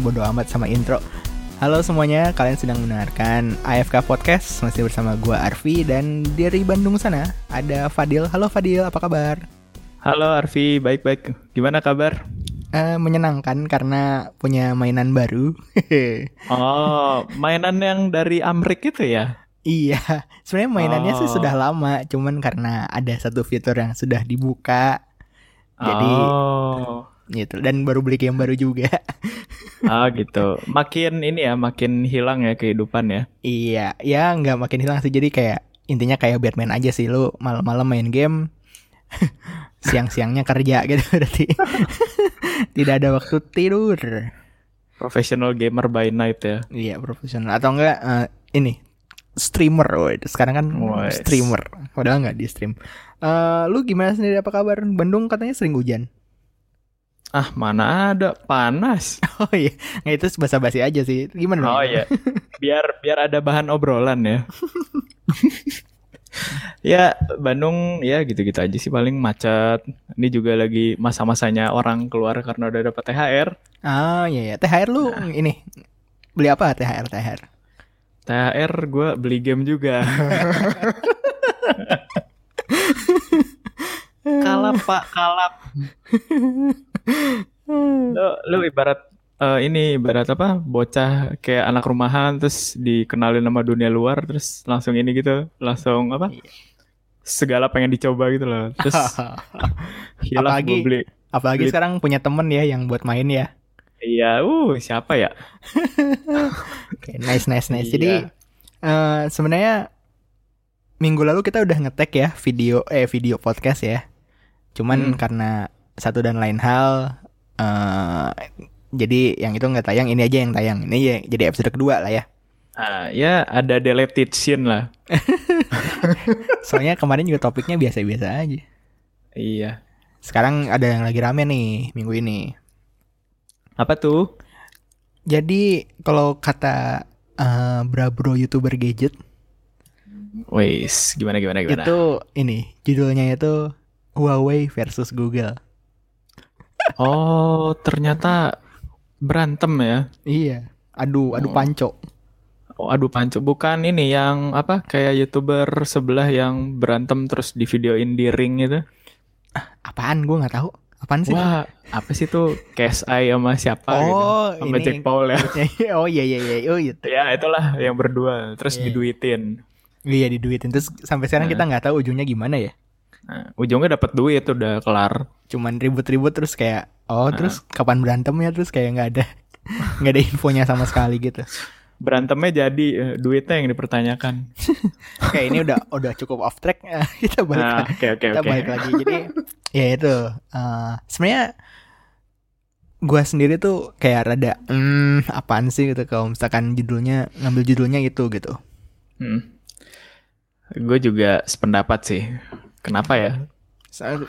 Bodo amat sama intro. Halo semuanya, kalian sedang mendengarkan AFK Podcast masih bersama gua Arfi dan dari Bandung sana ada Fadil. Halo Fadil, apa kabar? Halo Arfi, baik-baik. Gimana kabar? Uh, menyenangkan karena punya mainan baru. oh, mainan yang dari Amrik itu ya? Iya, sebenarnya mainannya oh. sih sudah lama, cuman karena ada satu fitur yang sudah dibuka, jadi oh. Gitu. Dan baru beli game baru juga. ah gitu. Makin ini ya, makin hilang ya kehidupan ya. Iya, ya nggak makin hilang sih. Jadi kayak intinya kayak Batman aja sih, lu malam-malam main game, siang-siangnya kerja gitu berarti. Tidak ada waktu tidur. Professional gamer by night ya. Iya, profesional. Atau enggak uh, ini streamer, woy. sekarang kan Weiss. streamer, padahal nggak di stream. Uh, lu gimana sendiri apa kabar? Bandung katanya sering hujan. Ah mana ada panas. Oh iya, nggak itu basa-basi aja sih. Gimana? Oh iya, biar biar ada bahan obrolan ya. ya Bandung ya gitu-gitu aja sih paling macet. Ini juga lagi masa-masanya orang keluar karena udah dapat THR. Ah iya ya, THR lu nah. ini beli apa THR THR? THR gue beli game juga. kalap pak, kalap. Lu, lu ibarat uh, ini ibarat apa? Bocah kayak anak rumahan terus dikenalin sama dunia luar terus langsung ini gitu, langsung apa? Segala pengen dicoba gitu loh. Terus apalagi beli. Apalagi beli. sekarang punya temen ya yang buat main ya. Iya, uh siapa ya? okay, nice nice nice. Iya. Jadi uh, sebenarnya minggu lalu kita udah ngetek ya video eh video podcast ya. Cuman hmm. karena satu dan lain hal uh, jadi yang itu nggak tayang, ini aja yang tayang. Ini ya jadi episode kedua lah ya. Uh, ya ada deleted scene lah. Soalnya kemarin juga topiknya biasa-biasa aja. Iya. Sekarang ada yang lagi rame nih minggu ini. Apa tuh? Jadi kalau kata uh, bro youtuber gadget, Wais, gimana gimana gimana? Itu ini judulnya itu Huawei versus Google. Oh, ternyata berantem ya? Iya, adu adu oh. panco. Oh, adu panco. Bukan ini yang apa kayak youtuber sebelah yang berantem terus di videoin di ring itu? Ah, apaan? Gue nggak tahu. Apaan sih? Wah, apa sih tuh KSI sama siapa oh, gitu? Sama ini, Jack Paul ya. oh iya iya iya, oh gitu. ya, itulah yang berdua terus yeah. diduitin. Iya, diduitin. Terus sampai sekarang nah. kita nggak tahu ujungnya gimana ya. Nah, ujungnya dapat duit udah kelar. Cuman ribut-ribut terus kayak oh, nah. terus kapan berantem ya terus kayak nggak ada nggak ada infonya sama sekali gitu. Berantemnya jadi uh, duitnya yang dipertanyakan. Oke, ini udah udah cukup off track. kita balik nah, okay, okay, kita okay. balik lagi. Jadi ya itu uh, sebenarnya gue sendiri tuh kayak rada hmm apaan sih gitu kalau misalkan judulnya ngambil judulnya itu gitu hmm. gue juga sependapat sih kenapa ya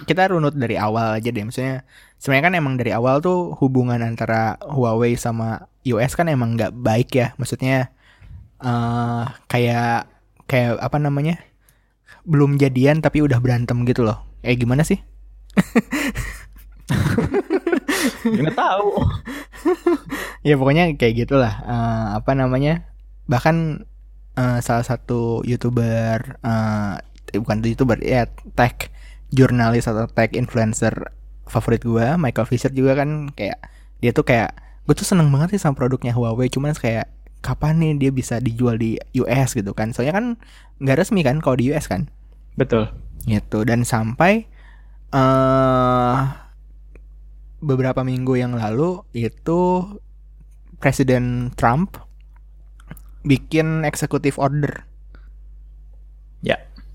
kita runut dari awal aja deh maksudnya sebenarnya kan emang dari awal tuh hubungan antara Huawei sama US kan emang nggak baik ya maksudnya uh, kayak kayak apa namanya belum jadian tapi udah berantem gitu loh eh gimana sih Nggak tahu. ya pokoknya kayak gitulah. Uh, apa namanya? Bahkan uh, salah satu youtuber, uh, bukan youtuber ya tech jurnalis atau tech influencer favorit gue, Michael Fisher juga kan kayak dia tuh kayak gue tuh seneng banget sih sama produknya Huawei, cuman kayak kapan nih dia bisa dijual di US gitu kan? Soalnya kan nggak resmi kan kalau di US kan? Betul. Gitu dan sampai uh, beberapa minggu yang lalu itu Presiden Trump bikin executive order.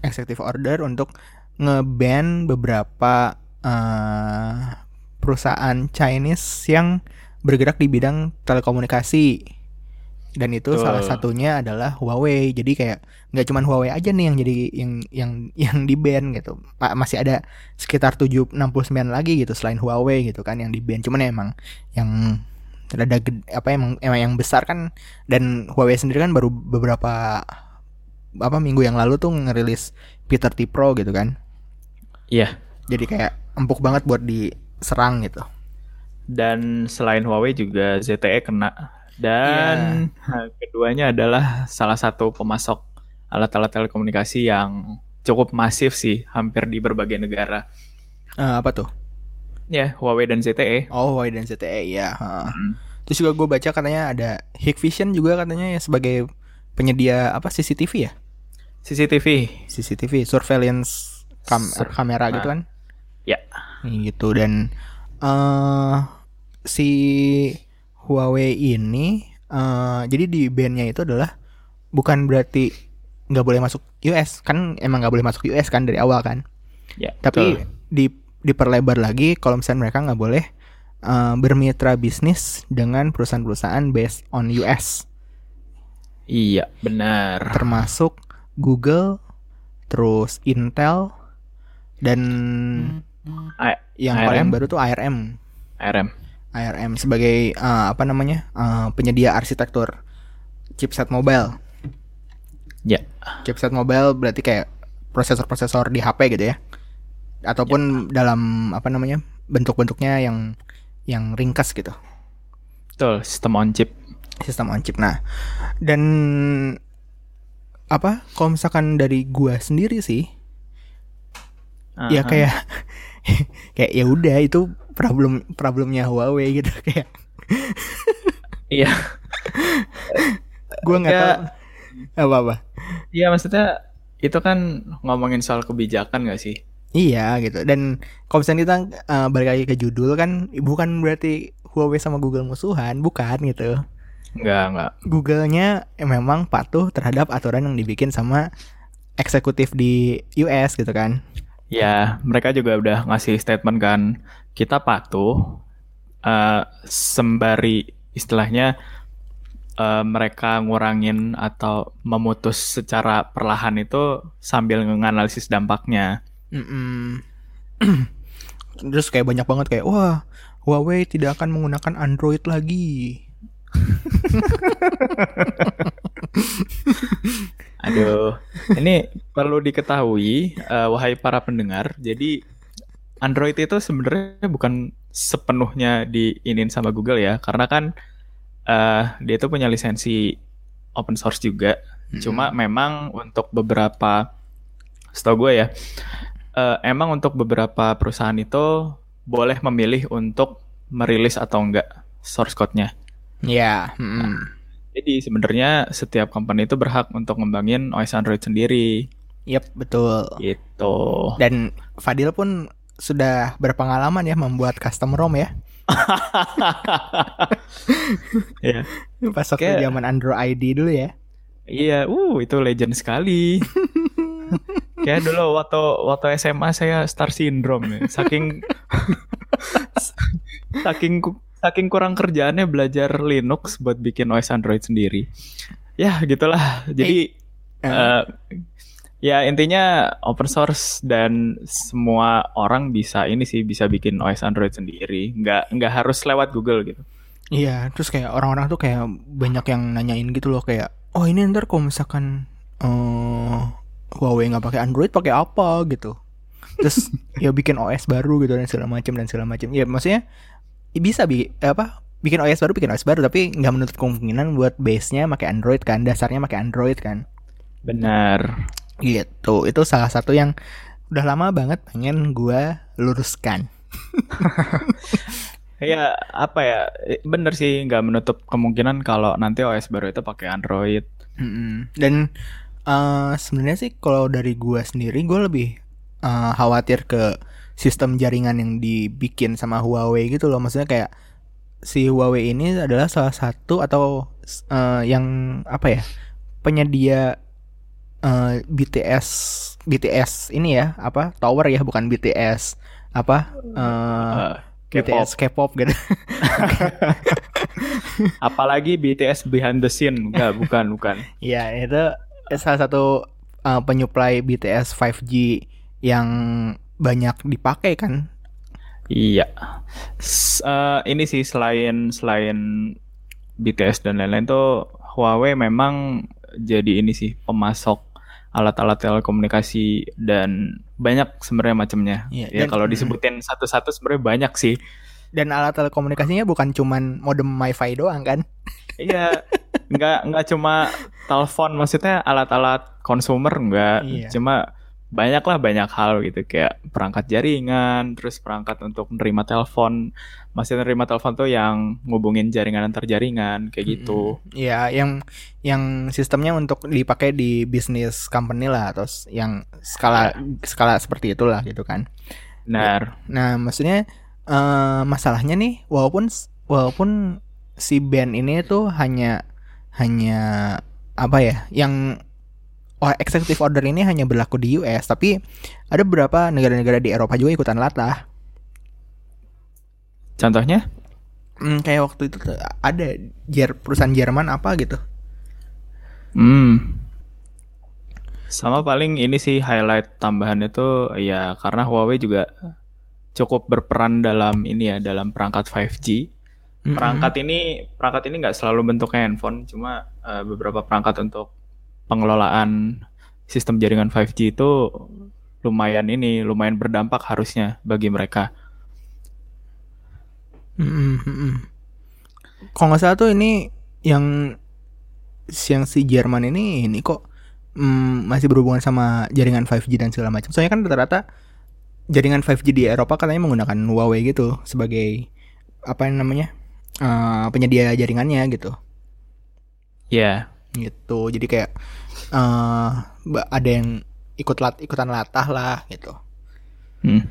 Ya. Executive order untuk ngeban beberapa uh, perusahaan Chinese yang bergerak di bidang telekomunikasi dan itu Tuh. salah satunya adalah Huawei jadi kayak nggak cuma Huawei aja nih yang jadi yang yang yang di band gitu masih ada sekitar 7 69 lagi gitu selain Huawei gitu kan yang di band cuman emang yang ada apa emang emang yang besar kan dan Huawei sendiri kan baru beberapa apa minggu yang lalu tuh ngerilis P30 Pro gitu kan iya jadi kayak empuk banget buat diserang gitu Dan selain Huawei juga ZTE kena. Dan keduanya adalah salah satu pemasok alat-alat telekomunikasi yang cukup masif sih, hampir di berbagai negara. Eh, apa tuh? Ya, Huawei dan ZTE. Oh, Huawei dan ZTE ya. ha. Hmm. Terus juga gue baca katanya ada Hikvision juga katanya ya sebagai penyedia apa CCTV ya? CCTV. CCTV surveillance kam- Sur- kamera nah. gitu kan? Ya. gitu dan eh si Huawei ini eh jadi di bandnya itu adalah bukan berarti nggak boleh masuk US kan emang nggak boleh masuk US kan dari awal kan Ya, tapi betul. di diperlebar lagi kalau misalnya mereka nggak boleh eh, bermitra bisnis dengan perusahaan-perusahaan based on US Iya, benar. termasuk Google terus Intel dan A- yang ARM? paling baru tuh ARM ARM. ARM sebagai eh, apa namanya eh, penyedia arsitektur chipset mobile. Ya. Chipset mobile berarti kayak prosesor-prosesor di HP gitu ya, ataupun dalam apa namanya bentuk-bentuknya yang yang ringkas gitu, Betul, sistem on chip. sistem on chip. Nah, dan apa kalau misalkan dari gua sendiri sih, ya Aha. kayak kayak ya udah itu problem problemnya Huawei gitu kayak Iya. gua nggak Ya. tahu apa apa. Iya, maksudnya itu kan ngomongin soal kebijakan gak sih? Iya gitu dan kalau misalnya kita eh, balik lagi ke judul kan bukan berarti Huawei sama Google musuhan bukan gitu Enggak, enggak. Google-nya memang patuh terhadap aturan yang dibikin sama eksekutif di US gitu kan Ya, mereka juga udah ngasih statement kan, kita patuh eh, sembari istilahnya eh, mereka ngurangin atau memutus secara perlahan itu sambil menganalisis dampaknya. Mm-mm. terus kayak banyak banget kayak wah Huawei tidak akan menggunakan Android lagi Aduh, ini perlu diketahui, eh, wahai para pendengar. Jadi Android itu sebenarnya bukan sepenuhnya diinin sama Google ya, karena kan eh, dia itu punya lisensi open source juga. Cuma memang untuk beberapa, setahu gue ya, eh, emang untuk beberapa perusahaan itu boleh memilih untuk merilis atau enggak source code-nya. Ya mm-mm. Jadi sebenarnya setiap company itu berhak untuk ngembangin OS Android sendiri. Yep betul Gitu. dan Fadil pun sudah berpengalaman ya membuat custom ROM ya ya. pas waktu Kayak- zaman Android ID dulu ya Iya, uh itu legend sekali. Kayak dulu waktu waktu SMA saya star syndrome nih. Saking saking saking kurang kerjaannya belajar Linux buat bikin OS Android sendiri. Ya, gitulah. Jadi eh, ya intinya open source dan semua orang bisa ini sih bisa bikin OS Android sendiri. Nggak nggak harus lewat Google gitu. Iya, terus kayak orang-orang tuh kayak banyak yang nanyain gitu loh kayak, oh ini ntar kalau misalkan eh Huawei nggak pakai Android pakai apa gitu. Terus ya bikin OS baru gitu dan segala macam dan segala macam. Ya maksudnya ya bisa bi eh, apa bikin OS baru bikin OS baru tapi nggak menutup kemungkinan buat base-nya pakai Android kan, dasarnya pakai Android kan. Benar. Gitu. Itu salah satu yang udah lama banget pengen gua luruskan. Ya apa ya bener sih nggak menutup kemungkinan kalau nanti OS baru itu pakai Android. Mm-mm. Dan eh, sebenarnya sih kalau dari gua sendiri gua lebih eh, khawatir ke sistem jaringan yang dibikin sama Huawei gitu loh. Maksudnya kayak si Huawei ini adalah salah satu atau eh, yang apa ya penyedia eh, BTS BTS ini ya apa tower ya bukan BTS apa eh, Eh, K-pop. BTS K-pop gitu. Apalagi BTS behind the scene, enggak bukan bukan. Ya, itu salah satu uh, penyuplai BTS 5G yang banyak dipakai kan. Iya. S- eh, ini sih selain selain BTS dan lain-lain tuh Huawei memang jadi ini sih pemasok alat-alat telekomunikasi dan banyak sebenarnya macamnya. Iya, ya dan- kalau disebutin satu-satu sebenarnya banyak sih. dan alat telekomunikasinya bukan cuman modem wifi doang kan Iya, nggak nggak cuma telepon, maksudnya alat-alat konsumer nggak, Iya. cuma banyak lah banyak hal gitu kayak perangkat jaringan, terus perangkat untuk menerima telepon, maksudnya menerima telepon tuh yang ngubungin jaringan antar jaringan kayak gitu. ya yang yang sistemnya untuk dipakai di bisnis company lah atau yang skala skala seperti itulah gitu kan Benar. Nah, maksudnya eh, masalahnya nih, walaupun walaupun si band ini tuh hanya hanya apa ya, yang oh, executive order ini hanya berlaku di US, tapi ada beberapa negara-negara di Eropa juga ikutan latah. Contohnya? Hmm, kayak waktu itu tuh ada Jer perusahaan Jerman apa gitu. Hmm. Sama paling ini sih highlight tambahan itu ya karena Huawei juga cukup berperan dalam ini ya dalam perangkat 5G. Perangkat ini perangkat ini nggak selalu bentuknya handphone, cuma eh, beberapa perangkat untuk pengelolaan sistem jaringan 5G itu lumayan ini lumayan berdampak harusnya bagi mereka. Mm, mm, mm. Kalau nggak salah tuh ini yang yang si Jerman ini ini kok mm, masih berhubungan sama jaringan 5G dan segala macam. Soalnya kan rata-rata jaringan 5G di Eropa katanya menggunakan Huawei gitu sebagai apa yang namanya eh, penyedia jaringannya gitu. Ya, Gitu. Jadi kayak eh ba- ada yang ikut lat ikutan latah lah gitu. hmm.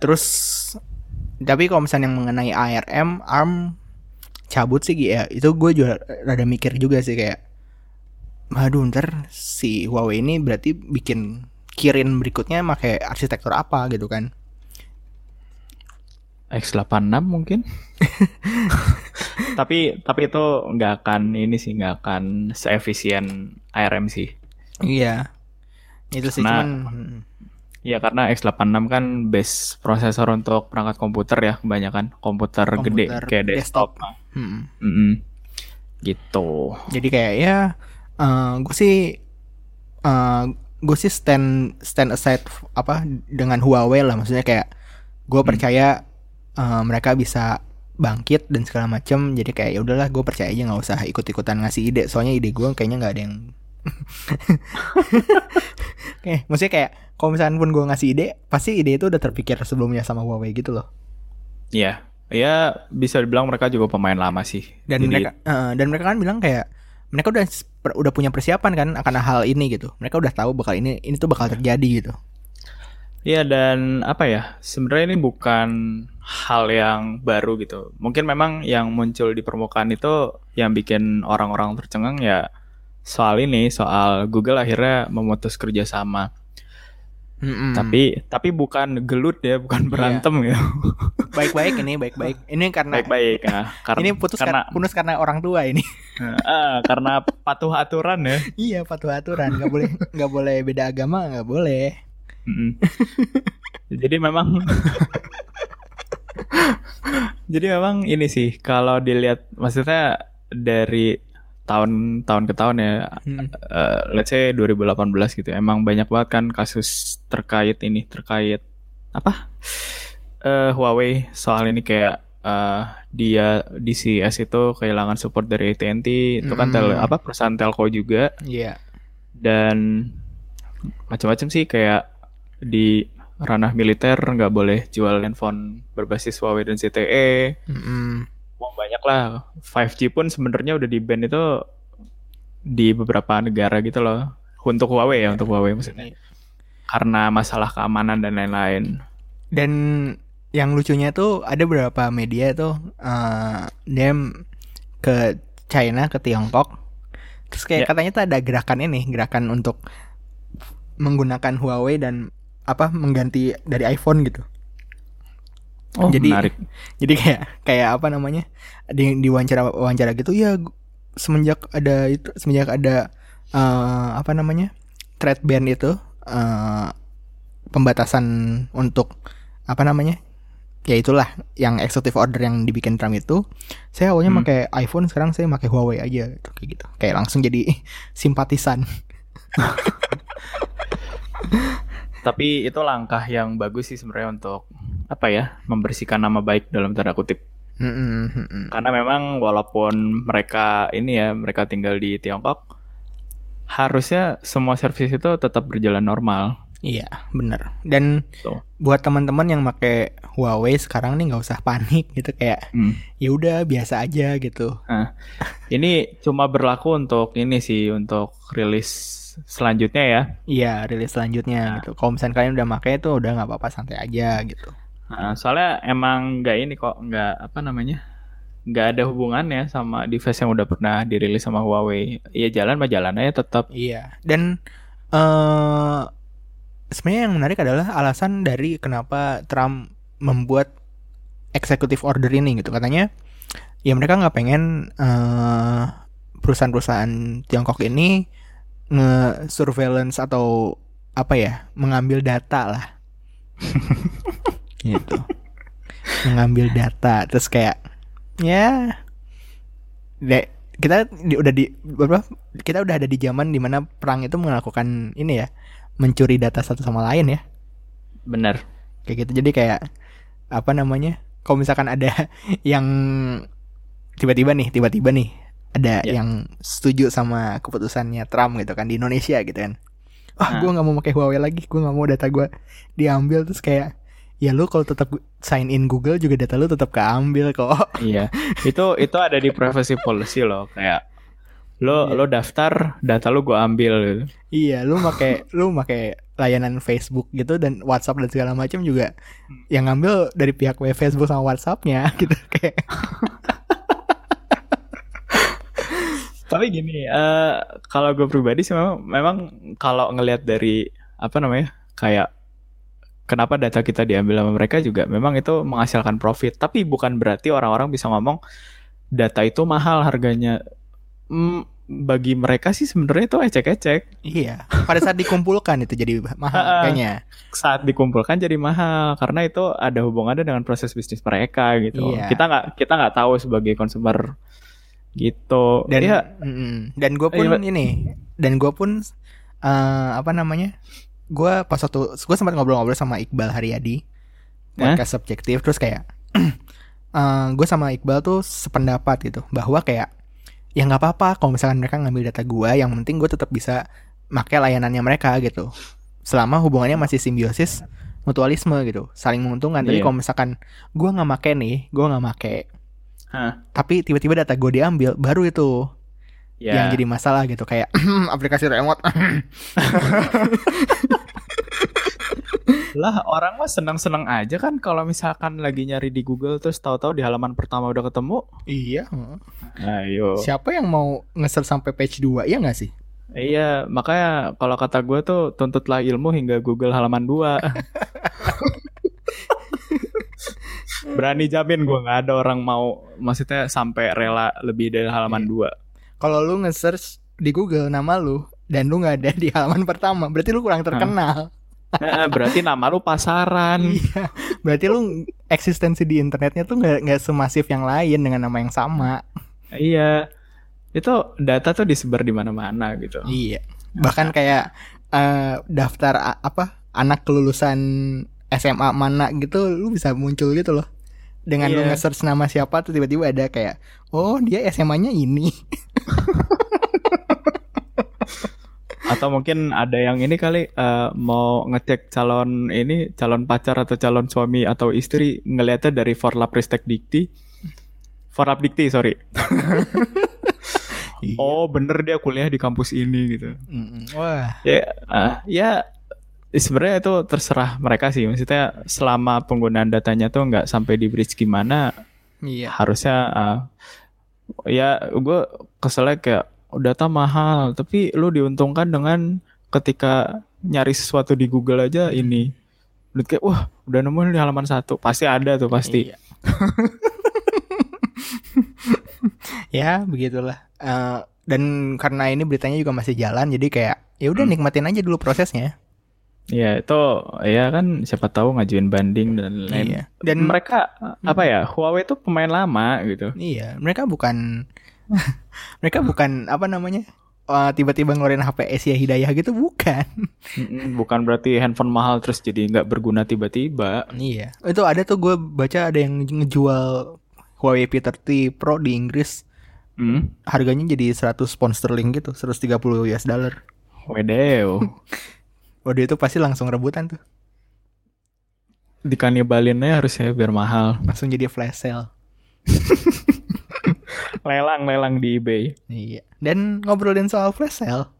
Terus tapi kalau misalnya yang mengenai ARM, ARM cabut sih ya itu gue juga rada mikir juga sih kayak Waduh ntar si Huawei ini berarti bikin Kirin berikutnya pakai arsitektur apa gitu kan X86 mungkin. tapi tapi itu nggak akan ini sih nggak akan seefisien ARM sih. Iya Itu sih cuman hmm, Ya karena X86 kan base prosesor untuk perangkat komputer ya kebanyakan komputer, gede Komputer kayak desktop. hmm. Mm-mm. Gitu. Jadi kayak ya gue sih gue sih stand stand aside apa dengan Huawei lah maksudnya kayak gue percaya eh, mereka bisa bangkit dan segala macam jadi kayak ya udahlah gue percaya aja nggak usah ikut ikutan ngasih ide soalnya ide gue kayaknya nggak ada yang Oke, maksudnya kayak kalau misalnya pun gue ngasih ide, pasti ide itu udah terpikir sebelumnya sama Huawei gitu loh. Iya. Ya bisa dibilang mereka juga pemain lama sih. Dan Jadi, mereka eh, dan mereka kan bilang kayak mereka udah udah punya persiapan kan akan hal ini gitu. Mereka udah tahu bakal ini ini tuh bakal terjadi gitu. Iya dan apa ya sebenarnya ini bukan hal yang baru gitu. Mungkin memang yang muncul di permukaan itu yang bikin orang-orang tercengang ya soal ini soal Google akhirnya memutus kerjasama. Mm-mm. Tapi tapi bukan gelut ya, bukan berantem ya. baik-baik ini baik-baik. Ini karena Baik-baik ya. Karena ini putus karena putus karena orang tua ini. Ah, karena patuh aturan ya. iya patuh aturan nggak boleh nggak boleh beda agama nggak boleh. Mm-mm. Jadi memang Jadi memang ini sih kalau dilihat maksudnya dari tahun-tahun ke tahun ya Hmm. eh, let's say 2018 gitu emang banyak banget kan kasus terkait ini terkait apa eh Huawei soal ini kayak eh, dia DCS itu kehilangan support dari AT&T itu kan tel Mm. apa perusahaan telco juga Iya. dan macam-macam sih kayak di ranah militer nggak boleh jual handphone berbasis Huawei dan ZTE. Wah banyak lah 5G pun sebenarnya udah di ban itu di beberapa negara gitu loh untuk Huawei ya untuk Huawei maksudnya karena masalah keamanan dan lain-lain Dan yang lucunya tuh ada beberapa media tuh eh dia ke China ke Tiongkok. Terus kayak Ya. katanya tuh ada gerakan ini, gerakan untuk menggunakan Huawei dan apa mengganti dari iPhone gitu. oh Jadi- menarik Jadi kayak kayak apa namanya? Di di wawancara wawancara gitu ya semenjak ada itu semenjak ada eh, apa namanya? threat ban itu eh, pembatasan untuk apa namanya? Ya itulah yang executive order yang dibikin Trump itu. Saya awalnya Hmm. pakai iPhone, sekarang saya pakai Huawei aja gitu kayak gitu. Kayak langsung jadi simpatisan. tapi itu langkah yang bagus sih sebenarnya untuk apa ya membersihkan nama baik dalam tanda kutip. Karena memang walaupun mereka ini ya mereka tinggal di Tiongkok, harusnya semua service itu tetap berjalan normal. Iya, bener. Dan Tuh. buat teman-teman yang pakai Huawei sekarang nih nggak usah panik gitu kayak Hmm. ya udah biasa aja gitu. Nah, ini cuma berlaku untuk ini sih untuk rilis selanjutnya ya. Iya, rilis selanjutnya Nah. gitu. Kalau misalnya kalian udah pakai itu udah nggak apa-apa santai aja gitu. Nah, soalnya emang nggak ini kok nggak apa namanya nggak ada hubungannya sama device yang udah pernah dirilis sama Huawei. Ya jalan mah jalan aja tetap. Iya. Dan eh sebenarnya yang menarik adalah alasan dari kenapa Trump membuat executive order ini gitu. Katanya ya mereka nggak pengen eh perusahaan-perusahaan Tiongkok ini nge-surveillance atau apa ya, mengambil data lah. gitu. Mengambil data terus kayak ya de- kita di, udah di berapa kita udah ada di zaman di mana perang itu melakukan ini ya mencuri data satu sama lain ya Bener. kayak gitu jadi kayak apa namanya kalau misalkan ada yang tiba-tiba nih tiba-tiba nih ada Ya. yang setuju sama keputusannya Trump gitu kan di Indonesia gitu kan Nah. ah gue nggak mau pakai Huawei lagi gue nggak mau data gue diambil terus kayak ya lu kalau tetap sign in Google juga data lu tetap keambil kok Iya. itu itu ada di privacy policy loh kayak lo Iya. lo daftar data lo gue ambil gitu. Iya, lu make lu make layanan Facebook gitu dan WhatsApp dan segala macam juga yang ngambil dari pihak Facebook sama WhatsAppnya gitu kayak. Tapi gini, eh kalau gue pribadi sih memang, memang kalau ngelihat dari apa namanya kayak kenapa data kita diambil sama mereka juga memang itu menghasilkan profit. Tapi bukan berarti orang-orang bisa ngomong data itu mahal harganya. Hmm, bagi mereka sih sebenarnya itu ecek-ecek. Iya, pada saat dikumpulkan itu jadi mahal harganya. Saat dikumpulkan jadi mahal karena itu ada hubungannya dengan proses bisnis mereka gitu. Iya. Kita nggak kita nggak tahu sebagai consumer gitu. Dan ya mm, dan gue pun Iya, ini dan gue pun eh, apa namanya? Gue pas waktu gue sempat ngobrol-ngobrol sama Iqbal Haryadi podcast subjektif terus kayak gue sama Iqbal tuh sependapat gitu bahwa kayak ya nggak apa-apa kalau misalkan mereka ngambil data gue yang penting gue tetap bisa pakai layanannya mereka gitu selama hubungannya masih simbiosis mutualisme gitu saling menguntungkan tapi Iya. kalau misalkan gue nggak make nih gue nggak make Hah. tapi tiba-tiba data gue diambil baru itu ya. yang jadi masalah gitu kayak aplikasi remote Lah orang mah senang-senang aja kan kalau misalkan lagi nyari di Google terus tahu-tahu di halaman pertama udah ketemu. iya Ayo. siapa yang mau ngeser sampai page 2 ya nggak sih Iya, makanya kalau kata gue tuh tuntutlah ilmu hingga Google halaman 2. Berani jamin gue nggak ada orang mau maksudnya sampai rela lebih dari halaman 2. kalau lu nge-search di Google nama lu dan lu nggak ada di halaman pertama berarti lu kurang terkenal Nah, berarti nama lu pasaran. iya berarti lu eksistensi di internetnya tuh nggak nggak semasif yang lain dengan nama yang sama iya. Itu data tuh disebar di mana-mana gitu. iya bahkan kayak eh, daftar apa anak kelulusan SMA mana gitu lu bisa muncul gitu loh dengan lu Iya. nge-search nama siapa tuh tiba-tiba ada kayak oh dia SMA-nya ini Atau mungkin ada yang ini kali eh, mau ngecek calon ini calon pacar atau calon suami atau istri ngelihatnya dari Forlap Ristek Dikti. Forlap Dikti, sorry. Oh, bener dia kuliah di kampus ini gitu. Wah Ya, ah, ya sebenarnya itu terserah mereka sih. Maksudnya selama penggunaan datanya tuh nggak sampai di breach gimana, iya. harusnya ah, ya gue keselnya kayak "Oh, data mahal. Tapi lu diuntungkan dengan ketika nyari sesuatu di Google aja ini. Lu kayak wah udah nemu di halaman satu. Pasti ada tuh pasti. Iya. ya begitulah. Eh, dan karena ini beritanya juga masih jalan jadi kayak ya udah Hmm. nikmatin aja dulu prosesnya ya itu ya kan siapa tahu ngajuin banding dan lain Iya. Dan- mereka apa ya Huawei itu pemain lama gitu iya mereka bukan mereka bukan apa namanya uh, tiba-tiba ngeluarin HP Asia Hidayah gitu bukan. Bukan berarti handphone mahal terus jadi nggak berguna tiba-tiba. Iya. Itu ada tuh gue baca ada yang ngejual Huawei P30 Pro di Inggris Hmm? harganya jadi 100 pound sterling gitu, 130 US dollar. Wedeo. Waduh itu pasti langsung rebutan tuh. Dikanibalinnya harus ya biar mahal. Langsung jadi flash sale. Lelang-lelang di eBay. Iya. Dan ngobrolin soal flash sale.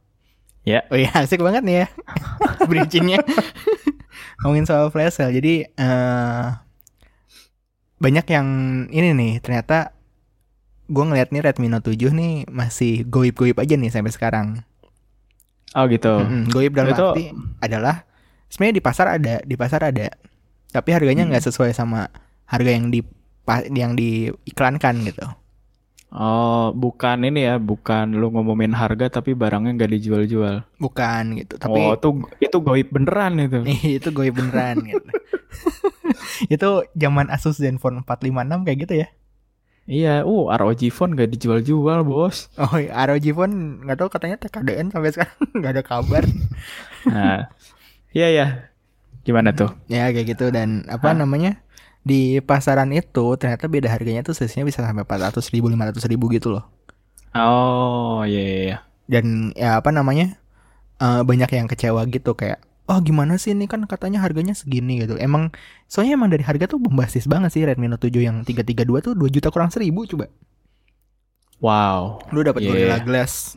Ya. Oh iya asik banget nih ya. Bridgingnya. Ngomongin soal flash sale. Jadi eh banyak yang ini nih ternyata gue ngeliat nih Redmi Note 7 nih masih goib-goib aja nih sampai sekarang. Oh gitu. Mm-mm, goib dalam Itu- arti adalah sebenarnya di pasar ada, di pasar ada. Tapi harganya nggak sesuai sama harga yang di yang diiklankan gitu. Oh, bukan ini ya, bukan lu ngomongin harga tapi barangnya nggak dijual-jual. Bukan gitu. Tapi oh, itu itu goib beneran itu. Ih, itu goib beneran gitu. itu zaman Asus Zenfone 456 kayak gitu ya. Iya, uh, ROG phone nggak dijual-jual, Bos. Oh, iya, ROG Phone nggak tahu katanya TKDN sampai sekarang nggak ada kabar. Nah. Iya ya. Gimana tuh? ya kayak gitu dan apa namanya? Di pasaran itu ternyata beda harganya tuh selisihnya bisa sampai 400 ribu, 500 ribu gitu loh. Oh, iya iya. iya. Dan ya apa namanya? eh, banyak yang kecewa gitu kayak Oh gimana sih ini kan katanya harganya segini gitu Emang Soalnya emang dari harga tuh bombastis banget sih Redmi Note 7 yang 332 tuh 2 juta kurang seribu coba Wow. Lu dapat Iya. Gorilla Glass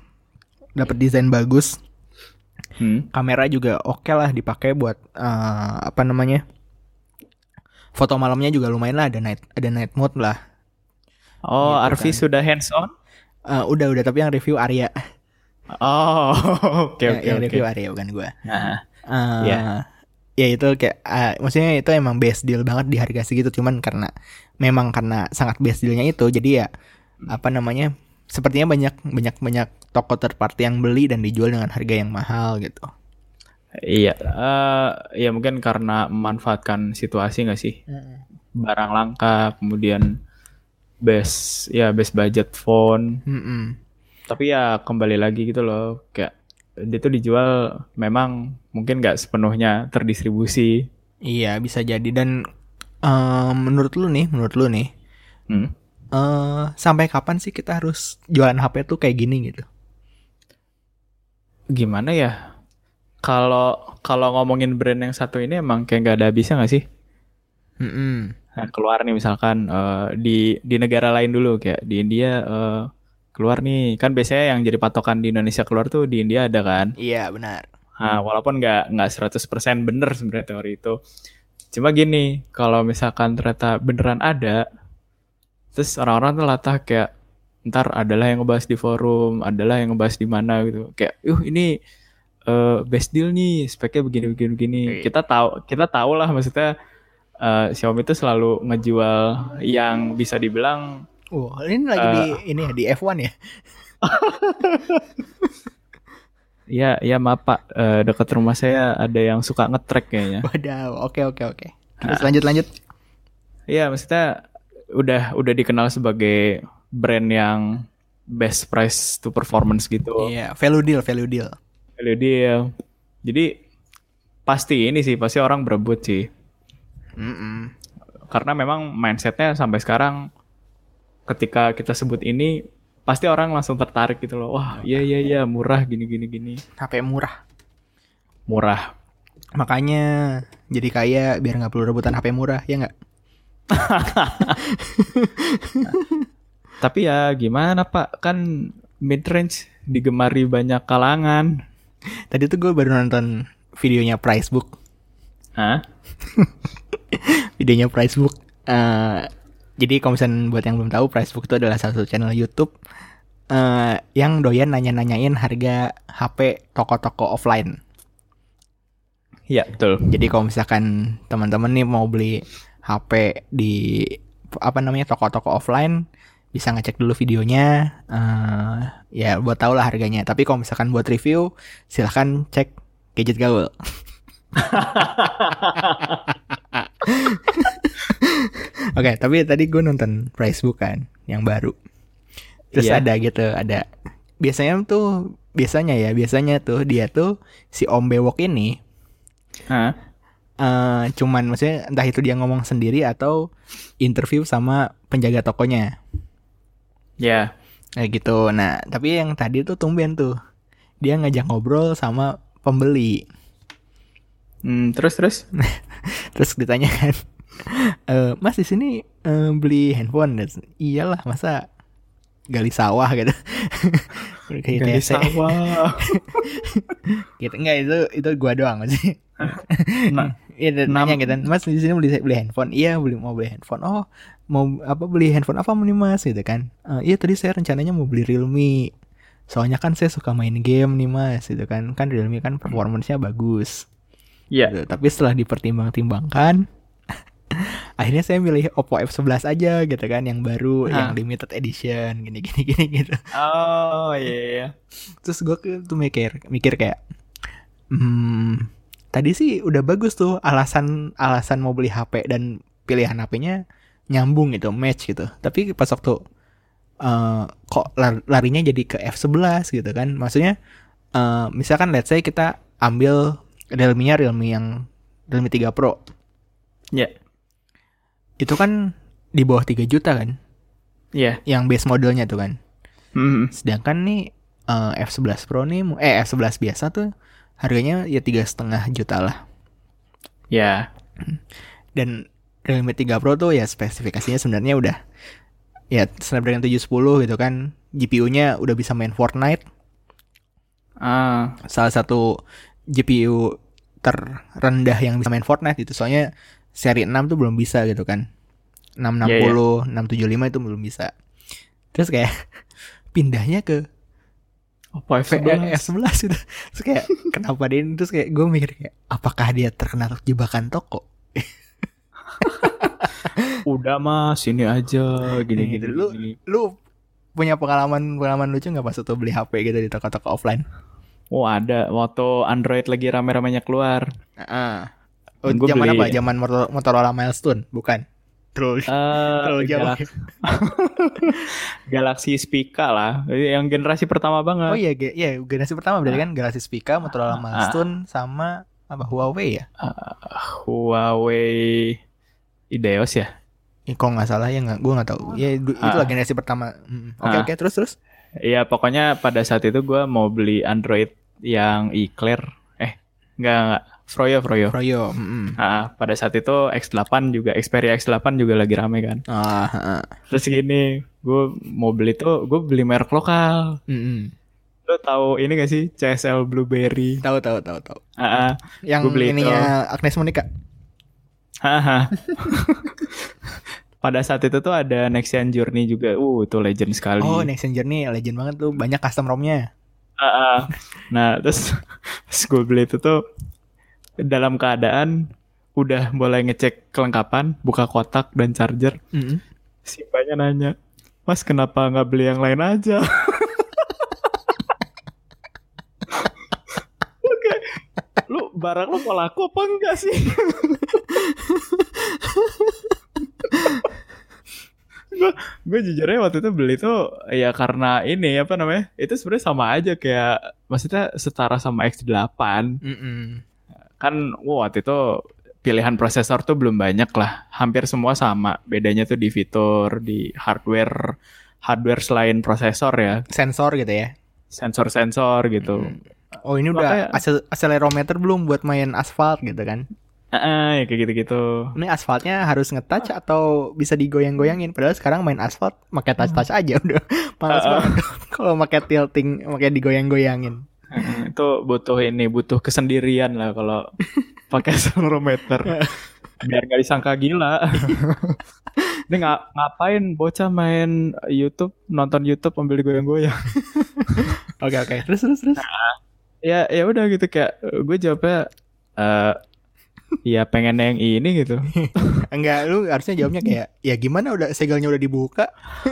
dapat desain bagus Hmm. kamera juga oke lah dipakai buat eh, apa namanya foto malamnya juga lumayan lah ada night ada night mode lah Oh, Gitu Arfi kan. sudah hands on? Eh, udah udah tapi yang review Arya Oh, oke Ya, oke yang oke. review Arya bukan gua Nah, Eh, Iya. ya itu kayak eh, maksudnya itu emang best deal banget di harga segitu cuman karena memang karena sangat best dealnya itu jadi ya apa namanya sepertinya banyak banyak banyak toko third party yang beli dan dijual dengan harga yang mahal gitu iya, eh ya mungkin karena memanfaatkan situasi nggak sih? Barang langka, kemudian best ya best budget phone. Mm-mm. Tapi ya kembali lagi gitu loh, kayak dia tuh dijual memang mungkin nggak sepenuhnya terdistribusi. Iya bisa jadi dan eh, menurut lu nih, menurut lu nih, Hmm. eh sampai kapan sih kita harus jualan HP tuh kayak gini gitu? Gimana ya? Kalau kalau ngomongin brand yang satu ini emang kayak nggak ada habisnya nggak sih? Mm-mm. Nah, keluar nih misalkan eh, di di negara lain dulu kayak di India eh, keluar nih kan biasanya yang jadi patokan di Indonesia keluar tuh di India ada kan. Iya benar. Nah, walaupun nggak nggak 100% bener sebenarnya teori itu. Cuma gini, kalau misalkan ternyata beneran ada, terus orang-orang tuh latah kayak ntar adalah yang ngebahas di forum, adalah yang ngebahas di mana gitu. Kayak, uh ini eh, best deal nih, speknya begini begini begini. Iya. Kita tahu kita tahu lah maksudnya eh, Xiaomi itu selalu ngejual yang bisa dibilang Wah ini lagi di ini ya di F1 ya? ya ya maaf Pak, eh, dekat rumah saya ada yang suka ngetrek kayaknya. Wadaw, oke oke oke. Terus lanjut lanjut. Iya, maksudnya udah udah dikenal sebagai brand yang best price to performance gitu. Iya value deal value deal. Value deal. Jadi pasti ini sih, pasti orang berebut sih. Mm-mm. Karena memang mindsetnya sampai sekarang ketika kita sebut ini pasti orang langsung tertarik gitu loh. Wah, iya iya iya murah gini gini gini. HP murah. Murah. Makanya jadi kaya biar nggak perlu rebutan HP murah ya nggak? Tapi ya gimana Pak? Kan mid range digemari banyak kalangan. Tadi tuh gue baru nonton videonya Pricebook. Hah? Videonya Pricebook. Eh jadi kalau misalnya buat yang belum tahu Pricebook itu adalah salah satu channel YouTube eh yang doyan nanya-nanyain harga HP toko-toko offline. Iya, betul. Jadi kalau misalkan teman-teman nih mau beli HP di apa namanya toko-toko offline bisa ngecek dulu videonya eh ya buat tau lah harganya. Tapi kalau misalkan buat review silahkan cek gadget gaul. Oke, tapi tadi gue nonton Pricebook kan yang baru. Terus Iya. ada gitu, ada biasanya tuh biasanya ya biasanya tuh dia tuh si Om Bewok ini Hah? eh cuman maksudnya entah itu dia ngomong sendiri atau interview sama penjaga tokonya Ya. kayak gitu. Nah tapi yang tadi tuh tumben tuh dia ngajak ngobrol sama pembeli. Hmm, terus terus. Terus ditanya kan, "Eh, Mas di sini eh, beli handphone? Dan, Iyalah masa gali sawah gitu. Kayak Gali TC. sawah. gitu enggak itu itu gua doang sih. Nah, Iya Nam- nanya gitu, Mas di sini beli beli handphone? Iya beli mau beli handphone. Oh mau apa beli handphone apa nih Mas gitu kan? "Eh, iya tadi saya rencananya mau beli Realme. Soalnya kan saya suka main game nih Mas gitu kan. Kan Realme kan performance-nya bagus. Iya. Gitu. Tapi setelah dipertimbang-timbangkan akhirnya saya milih Oppo F11 aja gitu kan yang baru Hah. yang limited edition gini gini gini gitu. Oh iya iya. Terus gue tuh mikir mikir kayak hmm tadi sih udah bagus tuh alasan alasan mau beli HP dan pilihan HP-nya nyambung gitu, match gitu. Tapi pas waktu eh, kok lar- larinya jadi ke F11 gitu kan. Maksudnya eh, misalkan let's say kita ambil Realme-nya Realme yang Realme 3 Pro. Iya. Itu kan di bawah 3 juta kan Iya. yang base modelnya tuh kan. Hmm. Sedangkan nih eh, F11 Pro nih, eh F11 biasa tuh harganya ya tiga setengah juta lah. Ya. Dan Realme 3 Pro tuh ya spesifikasinya sebenarnya udah ya Snapdragon 710 gitu kan. GPU-nya udah bisa main Fortnite. Ah. Salah satu GPU terendah yang bisa main Fortnite itu soalnya seri 6 tuh belum bisa gitu kan. 660, 675 itu belum bisa. Terus kayak pindahnya ke Oppo F11 F11. F11 gitu. Terus kayak kenapa dia ini terus kayak gue mikir kayak apakah dia terkena jebakan toko? Udah mas, ini aja gini gini. Gitu. Lu gini. lu punya pengalaman pengalaman lucu nggak pas waktu beli HP gitu di toko-toko offline? Oh ada. Waktu Android lagi rame-ramenya keluar. Heeh. Oh, Gua zaman beli- apa? Zaman Motor- Motorola Milestone, bukan? Terus Eh, terlalu. Galaxy, Spica lah, yang generasi pertama banget. Oh iya, ge- iya generasi pertama berarti kan Galaxy Spica, Motorola Ah. Milestone sama apa Huawei ya? Huawei Ideos ya. Kok nggak salah ya nggak, gue nggak tahu. Ya du- itulah Ah. generasi pertama. Oke oke terus terus. Iya pokoknya pada saat itu gue mau beli Android yang Eclair. Eh enggak enggak. Froyo Froyo. Froyo. mm-mm. Ah, pada saat itu X8 juga Xperia X8 juga lagi rame kan. Ah, ah, ah. Terus gini, gue mau beli tuh gue beli merek lokal. Mm-mm. Lo tahu ini gak sih CSL Blueberry? Tahu tahu tahu tahu. Ah, ah. Yang Gua beli itu. ininya Agnes Monica. Haha. Pada saat itu tuh ada Nexian Journey juga. Uh, itu legend sekali. Oh, Next Journey legend banget tuh, banyak custom ROM-nya. Ah, ah. Nah, terus pas gue beli itu tuh dalam keadaan udah mulai ngecek kelengkapan, buka kotak dan charger. Mm-mm. Si mbaknya nanya, Mas kenapa nggak beli yang lain aja? Oke, lu barang lu mau laku apa enggak sih? gue gue jujurnya waktu itu beli tuh ya karena ini apa namanya itu sebenarnya sama aja kayak maksudnya setara sama X8 Mm-mm. kan wah, waktu itu pilihan prosesor tuh belum banyak lah hampir semua sama bedanya tuh di fitur di hardware hardware selain prosesor ya Sensor gitu ya. sensor-sensor gitu Oh, ini udah Makanya- asel- accelerometer belum buat main asfalt gitu kan. Ah, ya kayak gitu-gitu Ini asfaltnya harus ngetouch atau bisa digoyang-goyangin. Padahal sekarang main asfalt pakai touch-touch aja udah. Males ah. banget kalau pakai tilting, pakai digoyang-goyangin. Itu butuh ini butuh kesendirian lah kalau pakai accelerometer biar nggak disangka gila ini nga- ngapain bocah main YouTube nonton YouTube sambil goyang-goyang Oke oke. Terus terus terus. ya ya udah gitu kayak gue jawabnya eh ya pengen yang ini gitu Enggak, lu harusnya jawabnya kayak ya gimana udah segelnya udah dibuka.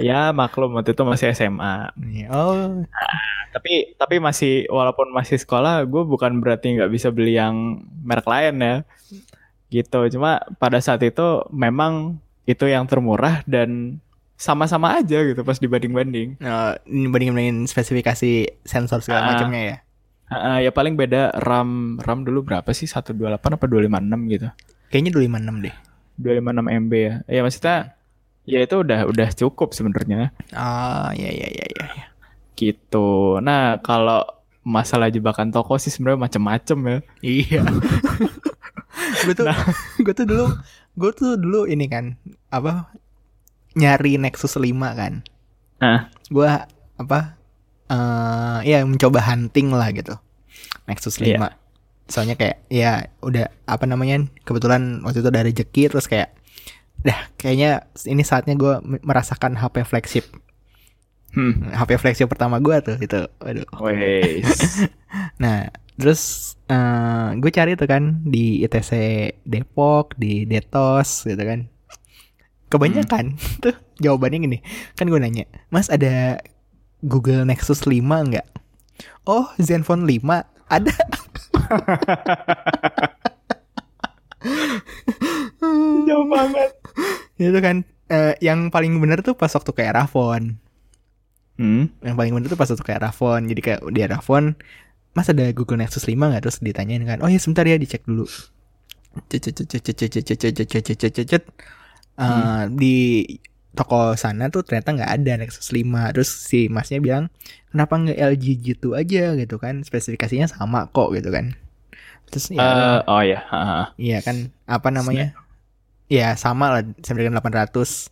ya maklum waktu itu masih SMA Oh, tapi tapi masih walaupun masih sekolah gue bukan berarti nggak bisa beli yang merek lain ya gitu cuma pada saat itu memang itu yang termurah dan sama-sama aja gitu pas dibanding-banding. Nah, ini bandingin spesifikasi sensor segala Ah. macamnya ya. Ah, ya paling beda RAM RAM dulu berapa sih 128 apa 256 gitu. Kayaknya 256 deh. 256 MB ya. Ya maksudnya ya itu udah udah cukup sebenarnya Ah, ya ya ya ya. ya. gitu. Nah, kalau masalah jebakan toko sih sebenarnya macem-macem ya. Iya. gue tuh gue tuh dulu gue tuh dulu ini kan apa nyari Nexus 5 kan. Ah. Gue apa eh ya mencoba hunting lah gitu. Nexus 5. Iya. Soalnya kayak ya udah apa namanya kebetulan waktu itu ada rezeki terus kayak dah kayaknya ini saatnya gue merasakan HP flagship. Hmm. HP flagship pertama gue tuh itu. Waduh. Wes. Nah, terus eh gue cari tuh kan di ITC Depok, di Detos gitu kan. Kebanyakan tuh jawabannya gini. Kan gue nanya, "Mas ada Google Nexus 5 nggak?" Oh, Zenfone 5 ada. Jauh banget. Itu kan eh, yang paling bener tuh pas waktu kayak Erafone. Hmm. Yang paling bener tuh pas waktu kayak Erafone. Jadi kayak di Erafone, Mas ada Google Nexus 5 nggak? Terus ditanyain kan, oh ya sebentar ya dicek dulu. Cet, cet, cet, cet, cet, cet, cet, cet, cet, cet, cet, cet. Eh, toko sana tuh ternyata nggak ada Nexus 5. Terus si masnya bilang, kenapa nggak LG gitu aja gitu kan? Spesifikasinya sama kok gitu kan. Terus ya, Eh, oh ya. ah. iya kan, apa namanya? Ya sama lah, Snapdragon 800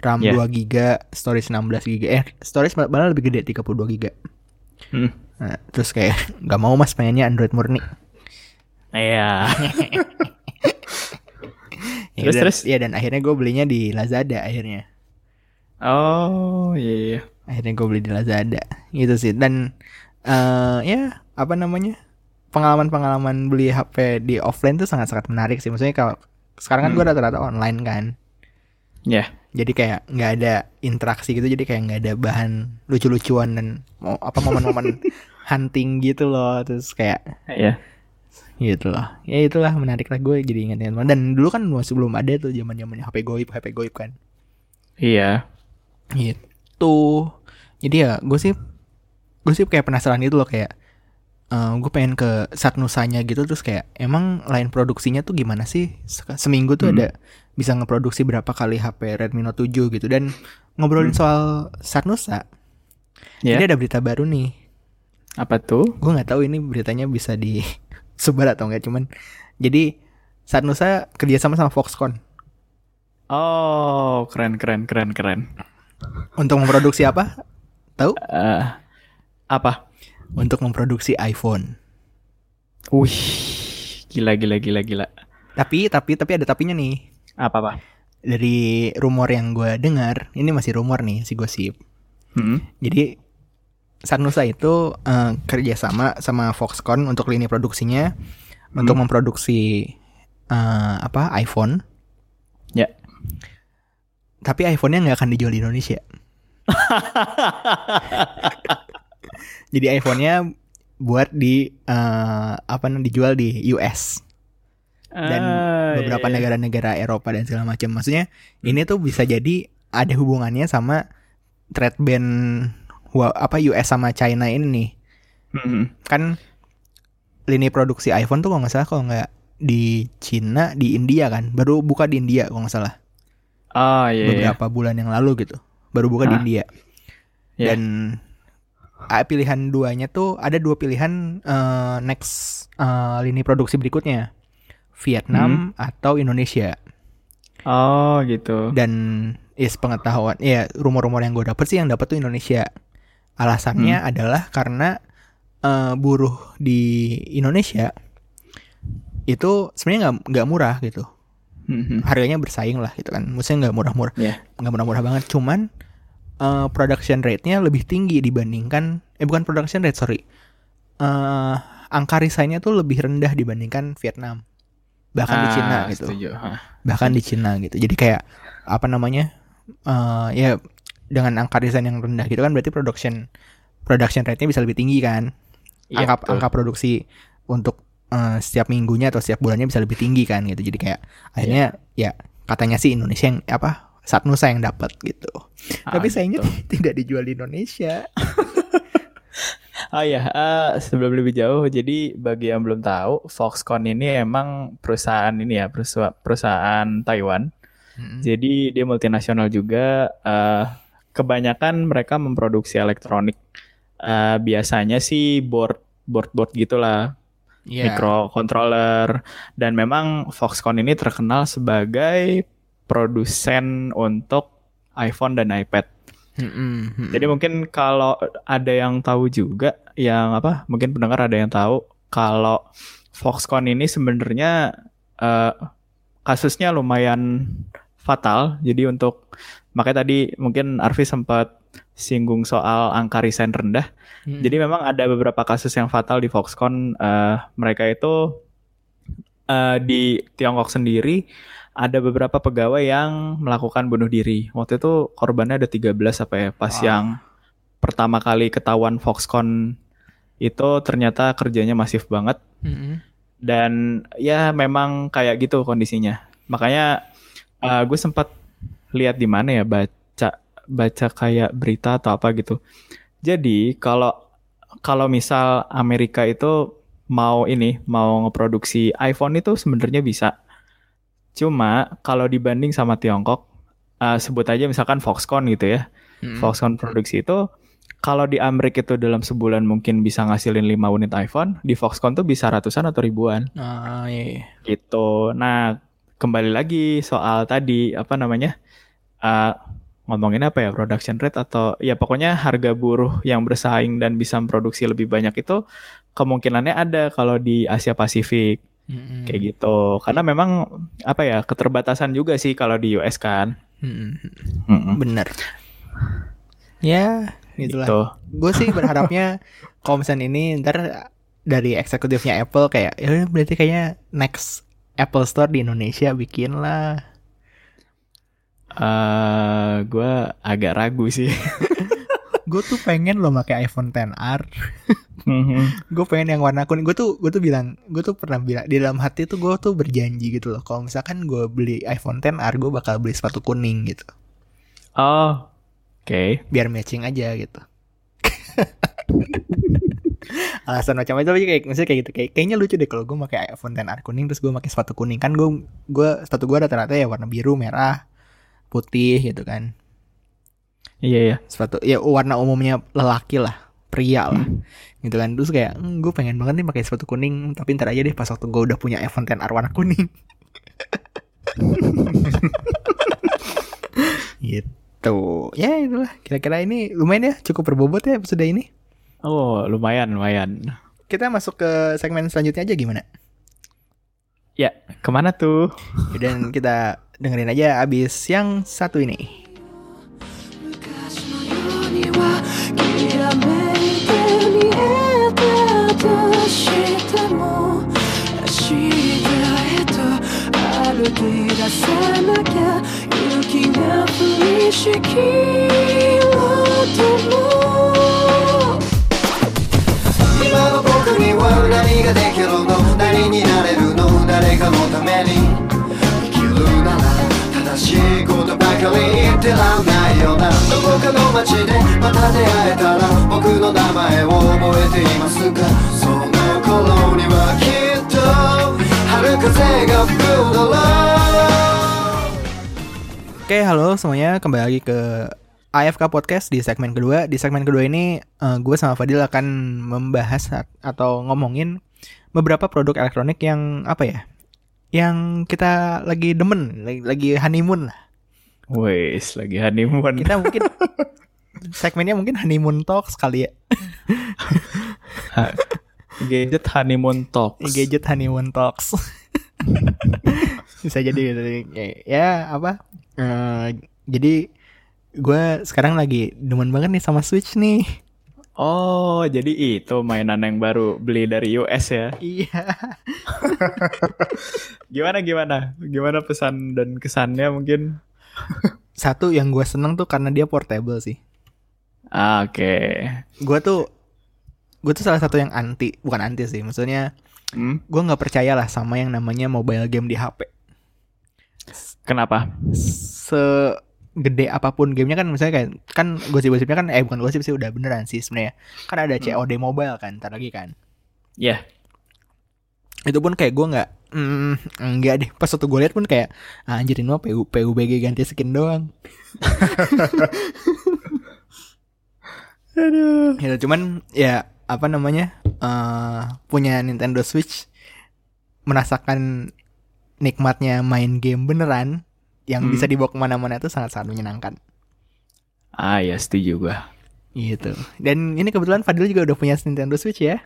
RAM Iya. 2 GB, storage 16 GB. Eh, storage mal- malah lebih gede 32 GB. Hmm. Nah, terus kayak nggak mau mas pengennya Android murni. Iya. Ya, Terus, terus? ya dan akhirnya gue belinya di Lazada akhirnya. Oh iya. iya. Akhirnya gue beli di Lazada gitu sih. Dan eh ya apa namanya pengalaman-pengalaman beli HP di offline tuh sangat-sangat menarik sih. Maksudnya kalau sekarang kan gue rata-rata online kan. Ya. Jadi kayak nggak ada interaksi gitu. Jadi kayak nggak ada bahan lucu-lucuan dan mau apa momen-momen hunting gitu loh. Terus kayak Ya. gitu loh ya itulah menarik lah gue jadi ingat ingat dan dulu kan masih belum ada tuh zaman zamannya HP goib HP goib kan Iya. Gitu jadi ya gue sih gue sih kayak penasaran itu loh kayak eh gue pengen ke Satnusanya gitu terus kayak emang lain produksinya tuh gimana sih seminggu tuh Hmm. ada bisa ngeproduksi berapa kali HP Redmi Note 7 gitu dan ngobrolin soal Satnusa Ya. jadi ada berita baru nih Apa tuh? gue nggak tahu ini beritanya bisa disebar atau enggak cuman jadi Satnusa kerjasama sama Foxconn Oh, keren keren keren keren. Untuk memproduksi apa tahu Eh, apa? untuk memproduksi iPhone Wih, gila gila gila gila. tapi tapi tapi ada tapinya nih Apa apa? dari rumor yang gue dengar ini masih rumor nih si gosip Hmm. jadi Satnusa itu eh, kerjasama sama Foxconn untuk lini produksinya untuk memproduksi eh, apa iPhone Ya. Tapi iPhone-nya nggak akan dijual di Indonesia jadi iPhone-nya buat di eh, apa namanya dijual di US dan Ah, beberapa iya. negara-negara Eropa dan segala macam. Maksudnya ini tuh bisa jadi ada hubungannya sama trade ban apa US sama China ini nih. Hmm. Kan lini produksi iPhone tuh kalau nggak salah kalau nggak di Cina di India kan baru buka di India kalau nggak salah Oh iya. iya. beberapa bulan yang lalu gitu baru buka di Ah. India Iya. dan ah, pilihan duanya tuh ada dua pilihan eh, next eh, lini produksi berikutnya Vietnam atau Indonesia Oh gitu. dan is pengetahuan ya rumor-rumor yang gue dapet sih yang dapet tuh Indonesia alasannya adalah karena eh, buruh di Indonesia itu sebenarnya nggak nggak murah gitu Hmm. harganya bersaing lah gitu kan. Maksudnya nggak murah-murah. Nggak murah-murah banget. Cuman eh, production rate-nya lebih tinggi dibandingkan eh bukan production rate sorry. Eh angka resign-nya tuh lebih rendah dibandingkan Vietnam. Bahkan di Ah, Cina gitu. Setuju. Bahkan di Cina gitu. Jadi kayak apa namanya eh ya dengan angka desain yang rendah gitu kan berarti production production rate-nya bisa lebih tinggi kan. Iya, angka betul. angka produksi untuk eh, setiap minggunya atau setiap bulannya bisa lebih tinggi kan gitu jadi kayak akhirnya ya katanya sih Indonesia yang apa Satnusa yang dapat gitu. Ah, Tapi sayangnya gitu. tidak dijual di Indonesia. Oh ya, eh, sebelum lebih jauh, jadi bagi yang belum tahu, Foxconn ini emang perusahaan ini ya, perusahaan, perusahaan Taiwan. Mm-mm. Jadi dia multinasional juga. eh, kebanyakan mereka memproduksi elektronik. Eh, biasanya sih board board board gitulah, Iya. microcontroller. Dan memang Foxconn ini terkenal sebagai produsen untuk iPhone dan iPad. Mm-mm, mm-mm. Jadi mungkin kalau ada yang tahu juga, yang apa? Mungkin pendengar ada yang tahu kalau Foxconn ini sebenarnya eh, kasusnya lumayan fatal. Jadi untuk makanya tadi mungkin Arfi sempat singgung soal angka resign rendah. Mm-mm. Jadi memang ada beberapa kasus yang fatal di Foxconn. Eh, mereka itu eh, di Tiongkok sendiri ada beberapa pegawai yang melakukan bunuh diri. Waktu itu korbannya ada 13 apa ya pas Wah. yang pertama kali ketahuan Foxconn itu ternyata kerjanya masif banget Mm-mm. dan ya memang kayak gitu kondisinya. Makanya eh, gue sempat lihat di mana ya baca baca kayak berita atau apa gitu. Jadi kalau kalau misal Amerika itu mau ini mau ngeproduksi iPhone itu sebenarnya bisa. Cuma kalau dibanding sama Tiongkok, eh, sebut aja misalkan Foxconn gitu ya. Mm-mm. Foxconn produksi itu kalau di Amerika itu dalam sebulan mungkin bisa ngasilin 5 unit iPhone, di Foxconn tuh bisa ratusan atau ribuan Ah, iya, iya. gitu. Nah, kembali lagi soal tadi apa namanya? eh, ngomongin apa ya? Production rate atau ya pokoknya harga buruh yang bersaing dan bisa memproduksi lebih banyak itu kemungkinannya ada kalau di Asia Pasifik Mm-mm. kayak gitu. Karena memang apa ya? keterbatasan juga sih kalau di US kan. Mm-mm. Bener. Ya, gitulah. Gitu. Gue sih berharapnya misalnya ini ntar dari eksekutifnya Apple kayak ya berarti kayaknya next Apple Store di Indonesia bikin lah. Eh gue agak ragu sih. Gue tuh pengen lo pakai iPhone 10R. Mhm. gue pengen yang warna kuning. Gue tuh gue tuh bilang, gue tuh pernah bilang di dalam hati tuh gue tuh berjanji gitu loh. Kalau misalkan gue beli iPhone 10R, gue bakal beli sepatu kuning gitu. oh, oke. biar matching aja gitu. Alasan macam itu aja kayak misalnya kayak gitu kayak kayaknya lucu deh kalau gue pakai iPhone 10R kuning terus gue pakai sepatu kuning kan gue gue sepatu gue rata-rata ya warna biru merah putih gitu kan. Iya ya. sepatu ya warna umumnya lelaki lah pria lah gitu kan. Terus kayak "Hmm, gue pengen banget nih pakai sepatu kuning tapi ntar aja deh pas waktu gue udah punya iPhone 10R warna kuning. Gitu. Ya itulah. Kira-kira ini lumayan ya cukup berbobot ya episode ini? Oh, lumayan, lumayan. kita masuk ke segmen selanjutnya aja gimana Ya, ke mana tuh? dan kita dengerin aja abis yang satu ini 今の僕には何ができるの何になれるの？誰かのために。生きるなら正しいことばかり言ってらんないよな。どこかの街でまた出会えたら僕の名前を覚えています。かその頃にはきっと春風が吹くだろう Oke, halo semuanya, kembali lagi ke AFK Podcast di segmen kedua. Di segmen kedua ini, eh, gue sama Fadil akan membahas at- atau ngomongin beberapa produk elektronik yang apa ya, yang kita lagi demen, lagi, lagi honeymoon lah. Wes, lagi honeymoon. Kita mungkin segmennya mungkin honeymoon talk sekali ya, Gadget honeymoon talks. gadget honeymoon talks. Bisa jadi ya, ya apa? eh, jadi gue sekarang lagi demen banget nih sama Switch nih. Oh, jadi itu mainan yang baru beli dari US ya. Iya. Gimana gimana? Gimana pesan dan kesannya mungkin? Satu yang gue seneng tuh karena dia portable sih. Ah, Oke. Gue tuh gue tuh salah satu yang anti, bukan anti sih. Maksudnya Hmm, gue nggak percaya lah sama yang namanya mobile game di HP. Kenapa? Se segede apa pun gamenya kan misalnya kayak kan gosip-gosipnya kan eh bukan gosip sih udah beneran sih sebenarnya. Kan ada COD mobile kan ntar lagi kan. Ya. itu pun kayak gue nggak mm, enggak deh. Pas waktu gue lihat pun kayak ah, anjir ini mah PU, PUBG ganti skin doang. Aduh. ya cuman ya apa namanya eh punya Nintendo Switch merasakan nikmatnya main game beneran yang Hmm. bisa dibawa ke mana-mana itu sangat-sangat menyenangkan Ah ya setuju gua. gitu dan ini kebetulan Fadil juga udah punya Nintendo Switch ya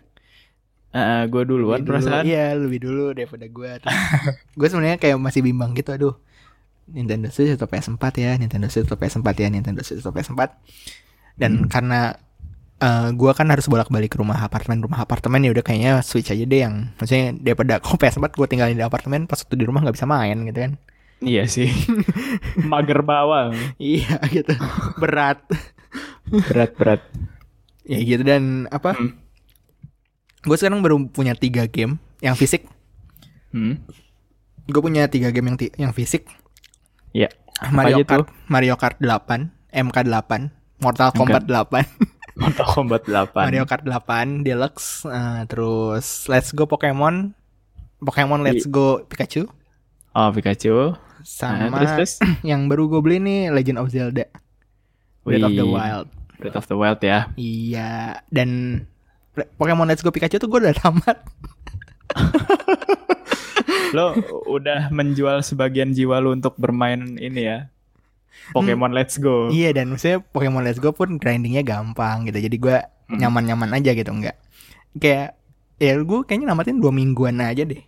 Ah, gue duluan Lebih dulu, perasaan. iya lebih dulu daripada gue gue sebenarnya kayak masih bimbang gitu aduh Nintendo Switch atau PS4 ya Nintendo Switch atau PS4 ya Nintendo Switch atau PS4 dan Hmm. karena eh gue kan harus bolak-balik ke rumah apartemen rumah apartemen ya udah kayaknya Switch aja deh yang maksudnya daripada kok PS4 gue tinggalin di apartemen pas waktu di rumah nggak bisa main gitu kan Iya sih. Mager bawang. iya gitu berat Berat-berat. ya gitu dan apa Hmm. gue sekarang baru punya tiga game yang fisik Hmm. gue punya tiga game yang ti- yang fisik Ya. Mario aja tuh? Kart Mario Kart 8 MK8 Mortal Kombat 8 Mortal Kombat 8. Mario Kart 8 Deluxe eh, terus Let's Go Pokemon Pokemon Let's Go Pikachu Oh, Pikachu. sama Nah, terus terus. yang baru gue beli nih Legend of Zelda Breath of the Wih. Wild Breath of the Wild ya. iya dan Pokemon Let's Go Pikachu tuh gue udah tamat Lo udah menjual sebagian jiwa lo untuk bermain ini ya. Pokemon Let's Go. iya dan maksudnya Pokemon Let's Go pun grindingnya gampang gitu jadi gue Hmm. nyaman-nyaman aja gitu enggak kayak ya gue kayaknya namatin dua mingguan aja deh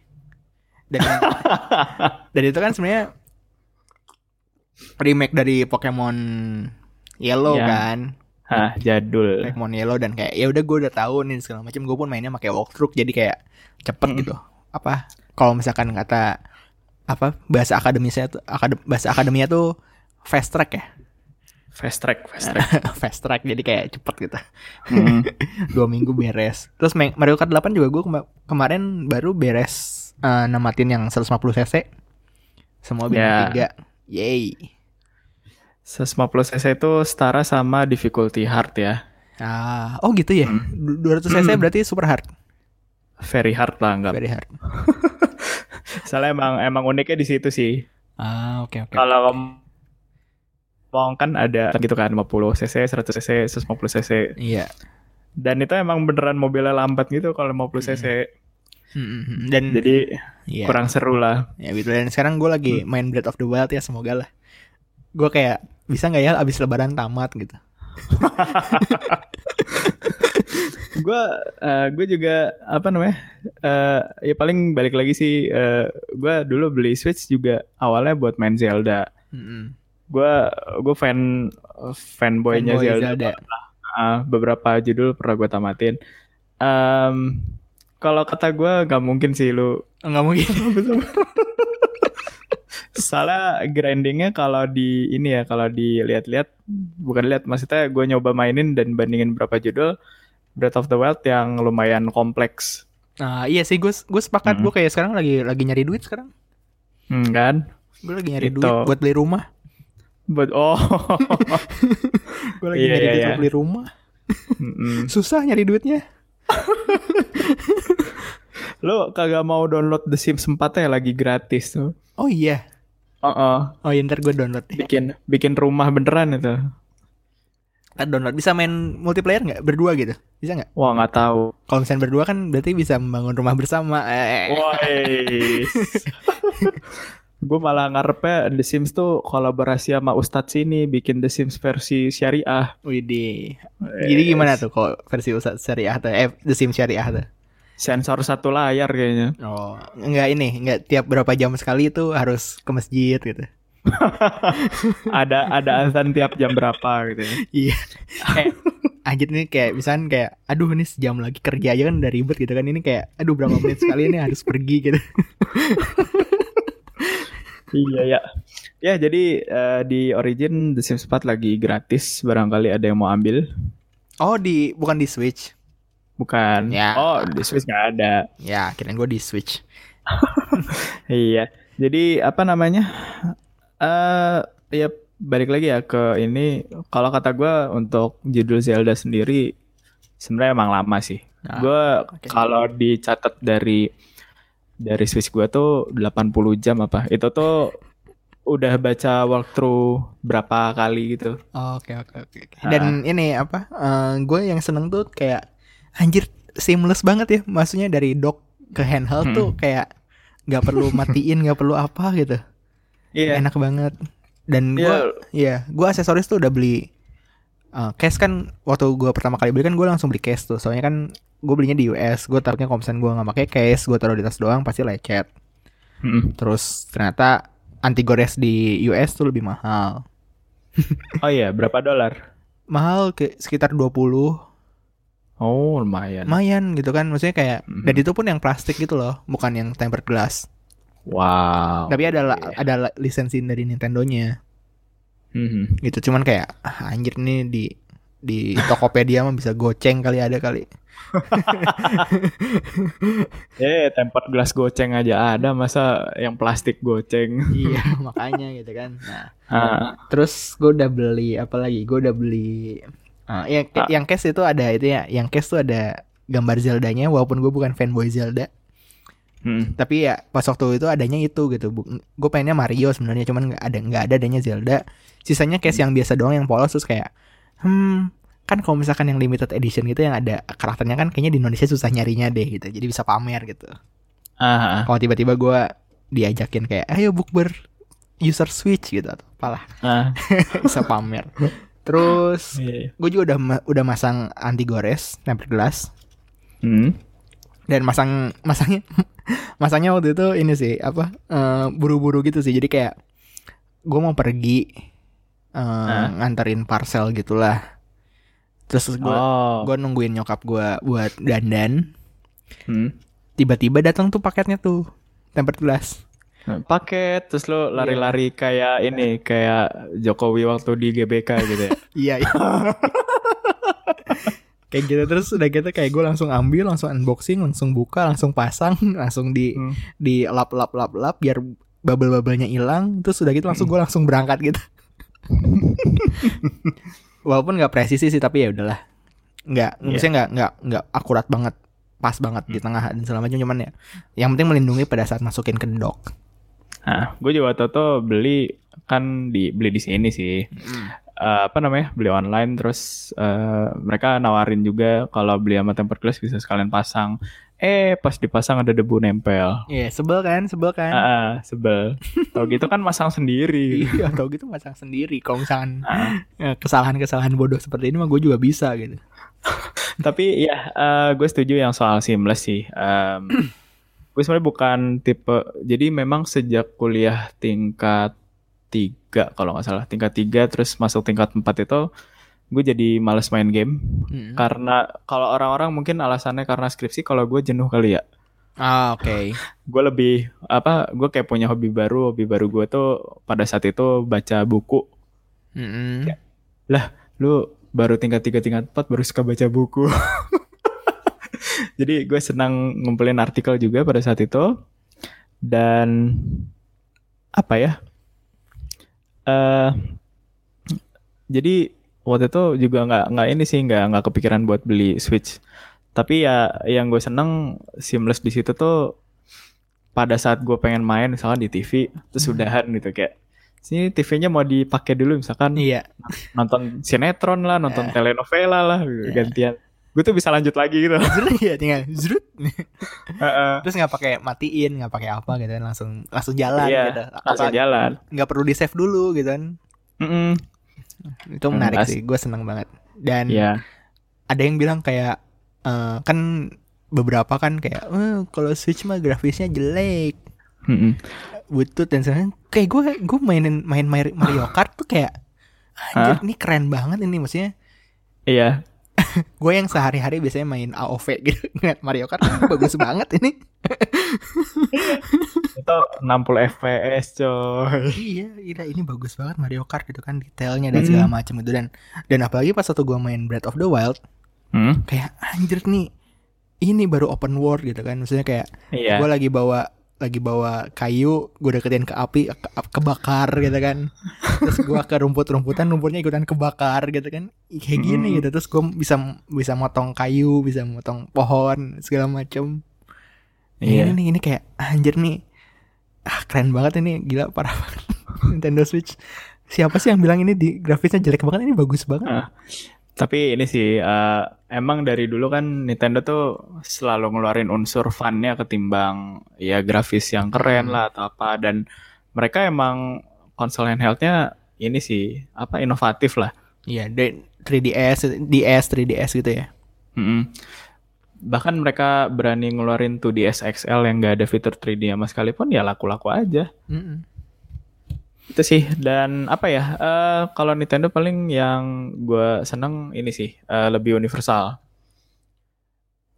dan dan itu kan sebenarnya remake dari Pokemon Yellow Ya. kan Hah, jadul. Pokemon Yellow dan kayak ya udah gue udah tahu nih segala macam gue pun mainnya pakai walkthrough jadi kayak cepet Mm. gitu apa kalau misalkan kata apa bahasa akademisnya tuh akadem, bahasa akademinya tuh fast track ya Fast track, fast track. fast track jadi kayak cepet gitu Hmm. dua minggu beres terus Mario Kart 8 juga gue kema- kemarin baru beres eh, namatin yang 150 cc semua bintang Ya. 3 yay 150 cc itu setara sama difficulty hard ya. ah oh gitu ya Hmm. Du- 200 cc Hmm. berarti super hard Very hard lah enggak. very hard Soalnya emang emang uniknya di situ sih. ah oke oke Kalau ngomong kan ada gitu kan 50 cc, 100 cc, 150 cc. iya Dan itu emang beneran mobilnya lambat gitu kalau 50 cc. Mm-mm. dan Jadi iya. kurang seru lah. ya gitu dan sekarang gue lagi Hmm. main Breath of the Wild ya semoga lah gue kayak bisa nggak ya abis lebaran tamat gitu Gue gue juga apa namanya? eh ya paling balik lagi sih gue dulu beli Switch juga awalnya buat main Zelda. Mm-mm. Gue gue fan fanboynya Fanboy Zelda. Zelda. Ah, beberapa judul pernah gue tamatin. Em, kalau kata gue nggak mungkin sih lu nggak mungkin. Salah grindingnya kalau di ini ya kalau dilihat-lihat bukan lihat maksudnya gue nyoba mainin dan bandingin berapa judul Breath of the Wild yang lumayan kompleks. Nah iya sih gue gue sepakat. Mm. gue kayak sekarang lagi lagi nyari duit sekarang. Hmm, kan? Gue lagi nyari Gitu. duit buat beli rumah. Buat oh. Gue lagi Iya, nyari iya, duit iya. buat beli rumah. Mm-mm. susah nyari duitnya lo kagak mau download The Sims 4 ya lagi gratis tuh. Oh iya. Oh, oh. oh iya ntar gue download deh bikin bikin rumah beneran itu. Ntar download. Bisa main multiplayer nggak? Berdua gitu? Bisa nggak? Wah nggak tahu. Kalau misalnya berdua kan berarti bisa membangun rumah bersama. Eh, Woi. gue malah ngarepnya The Sims tuh kolaborasi sama Ustadz sini bikin The Sims versi syariah. Widih. Jadi gimana tuh kok versi Ustaz syariah tuh? Eh, The Sims syariah tuh? Sensor satu layar kayaknya. Oh, enggak ini, enggak tiap berapa jam sekali tuh harus ke masjid gitu. ada ada azan tiap jam berapa gitu. ya. Iya. kayak anjir nih kayak misalnya kayak aduh ini sejam lagi kerja aja kan udah ribet gitu kan ini kayak aduh berapa menit sekali ini harus pergi gitu. Iya ya. Ya jadi eh, di Origin The Sims 4 lagi gratis barangkali ada yang mau ambil. Oh, di bukan di Switch. Bukan. Ya. Oh di Switch nggak ada. Ya, kirain gue di Switch. Iya. Jadi apa namanya? Eh ya balik lagi ya ke ini kalau kata gua untuk judul Zelda sendiri sebenarnya emang lama sih. Nah, Gua oke. kalau dicatat dari dari Switch gua tuh 80 jam apa. Itu tuh udah baca walkthrough berapa kali gitu. Oke oke oke. oke. Dan ini apa? gue yang seneng tuh kayak anjir seamless banget ya. Maksudnya dari dock ke handheld Hmm. tuh kayak nggak perlu matiin, nggak perlu apa gitu. Iya. Enak banget. Dan gue, Iya. ya, gue aksesoris tuh udah beli eh, case kan waktu gue pertama kali beli kan gue langsung beli case tuh. Soalnya kan gue belinya di US. Gue taruhnya kalau misalnya gue nggak pakai case, gue taruh di tas doang pasti lecet. Mm-mm. Terus ternyata anti gores di US tuh lebih mahal. Oh iya, berapa dolar? Mahal ke sekitar 20 Oh, lumayan. lumayan gitu kan maksudnya kayak Mhm. dan itu pun yang plastik gitu loh bukan yang tempered glass Wow. tapi ada Oke. ada lisensi dari Nintendo-nya Mhm. gitu cuman kayak ah, anjir nih di di Tokopedia mah bisa goceng kali ada kali. Eh, tempat gelas goceng aja ada, masa yang plastik goceng? iya makanya gitu kan. Nah Ah, terus gue udah beli apa lagi? Gue udah beli ah, ya, yang case itu ada itu ya yang case tuh ada gambar Zelda-nya walaupun gue bukan fanboy Zelda hmm. tapi ya pas waktu itu adanya itu gitu. Gue pengennya Mario sebenarnya cuman nggak ada nggak ada adanya Zelda. Sisanya case yang biasa doang yang polos terus kayak hmm kan kalau misalkan yang limited edition gitu yang ada karakternya kan kayaknya di Indonesia susah nyarinya deh gitu. Jadi bisa pamer gitu. Ah, kalau tiba-tiba gue diajakin kayak ayo bukber user switch gitu. Atau apalah. Ah. bisa pamer. Terus Iya. gue juga udah udah masang anti gores tempered glass. Hmm. dan masang masangnya masangnya waktu itu ini sih apa eh, buru-buru gitu sih jadi kayak gue mau pergi eh, Hah? nganterin parcel gitulah terus gue Oh. gue nungguin nyokap gue buat dandan Hmm. tiba-tiba datang tuh paketnya tuh tempered glass Nah, Paket terus lo lari-lari kayak ini kayak Jokowi waktu di GBK gitu ya. iya iya kayak gitu. Terus udah gitu kayak gue langsung ambil langsung unboxing langsung buka langsung pasang langsung di Hmm. di lap lap lap lap biar bubble bubblenya hilang. Terus udah gitu langsung gue langsung berangkat gitu. Walaupun nggak presisi sih tapi ya udahlah. Nggak Iya. maksudnya nggak nggak nggak akurat banget pas banget di tengah dan segala macam cuman ya yang penting melindungi pada saat masukin ke dock. Nah, gue juga itu beli kan di beli di sini sih. Eh, apa namanya? Beli online terus eh, mereka nawarin juga kalau beli sama tempered glass bisa sekalian pasang. Eh, pas dipasang ada debu nempel. Iya sebel kan sebel kan ah, sebel. Kalau gitu kan masang sendiri. iya tau gitu masang sendiri kalau misalkan Ah. eh, kesalahan-kesalahan bodoh seperti ini mah gue juga bisa gitu Tapi ya, eh, gue setuju yang soal seamless sih. Em, gue sebenarnya bukan tipe. Jadi memang sejak kuliah tingkat tiga kalau nggak salah, tingkat tiga terus masuk tingkat empat itu, gue jadi males main game. Hmm. Karena kalau orang-orang mungkin alasannya karena skripsi, kalau gue jenuh kali ya. ah oke Gue lebih apa? Gue kayak punya hobi baru. Hobi baru gue tuh pada saat itu baca buku. Mm-mm. lu baru tingkat tiga tingkat empat baru suka baca buku jadi gue senang ngumpulin artikel juga pada saat itu dan apa ya eh jadi waktu itu juga nggak nggak ini sih nggak nggak kepikiran buat beli switch tapi ya yang gue seneng seamless di situ tuh pada saat gue pengen main misalkan di TV terus udahan gitu kayak sini TV-nya mau dipakai dulu misalkan iya nonton sinetron lah, nonton Eh. telenovela lah, Iya. gantian. Gue tuh bisa lanjut lagi gitu. Zrut ya tinggal zrut Heeh. terus nggak pakai matiin nggak pakai apa gitu kan langsung langsung jalan Iya, gitu langsung Apa- jalan. nggak perlu di save dulu gitu kan Mm-mm. itu menarik as- sih gue seneng banget dan Iya. ada yang bilang kayak eh, kan beberapa kan kayak "Eh, kalau switch mah grafisnya jelek Mm-mm. butut dan sebagainya kayak gue gue mainin main Mario Kart tuh kayak anjir Hah? ini keren banget ini maksudnya Iya. gue yang sehari-hari biasanya main AOV gitu ngeliat Mario Kart bagus banget ini Itu 60 FPS coy. iya gila ini bagus banget Mario Kart gitu kan detailnya dan Hmm. segala macam itu dan dan apalagi pas waktu gue main Breath of the Wild Hmm? kayak anjir nih ini baru open world gitu kan maksudnya kayak Iya. gue lagi bawa lagi bawa kayu gue deketin ke api ke- kebakar gitu kan. Terus gua ke rumput-rumputan rumputnya ikutan kebakar gitu kan. Kayak gini Hmm. gitu. Terus gua bisa bisa motong kayu bisa motong pohon segala macem. Iya. ini nih ini kayak anjir nih. Ah keren banget ini. Gila parah banget. Nintendo Switch. Siapa sih yang bilang ini di grafisnya jelek banget? Ini bagus banget. Ah, Tapi ini sih eh, emang dari dulu kan Nintendo tuh selalu ngeluarin unsur funnya ketimbang ya grafis yang keren Hmm. lah atau apa dan mereka emang konsol handheldnya ini sih apa inovatif lah. iya dan 3DS DS 3DS gitu ya Mm-mm. Bahkan mereka berani ngeluarin 2DS XL yang gak ada fitur 3D sama sekalipun ya laku-laku aja. Mm-mm. Itu sih dan apa ya? eh, kalau Nintendo paling yang gue seneng ini sih eh, lebih universal.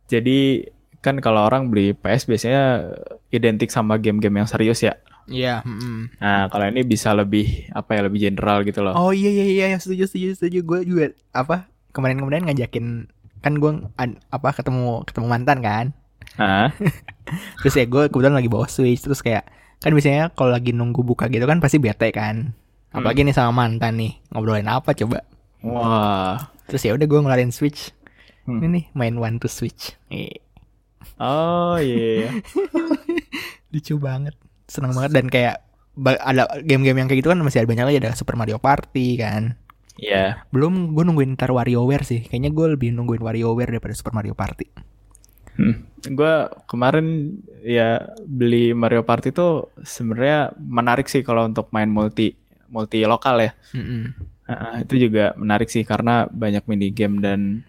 Jadi kan kalau orang beli PS biasanya identik sama game-game yang serius ya. Iya, mm-mm. Nah kalau ini bisa lebih apa ya lebih general gitu loh. Oh iya iya iya iya, setuju setuju setuju gue juga apa kemarin-kemarin ngajakin kan gue apa ketemu ketemu mantan kan Nah, terus ya gue kebetulan lagi bawa switch terus kayak kan biasanya kalau lagi nunggu buka gitu kan pasti bete kan. Apalagi nih sama mantan nih ngobrolin apa coba? Wah. terus ya udah gue ngeluarin switch. Hmm. ini nih main one to switch. Eh, Oh iya. lucu banget. Seneng banget. Dan kayak ada game-game yang kayak gitu kan masih ada banyak lagi. Ada Super Mario Party kan. Iya. belum gue nungguin ntar WarioWare sih. Kayaknya gue lebih nungguin WarioWare daripada Super Mario Party Hmm. Gue kemarin ya beli Mario Party tuh sebenarnya menarik sih kalau untuk main multi multi lokal ya. Mm-mm. Ah, itu juga menarik sih karena banyak mini game dan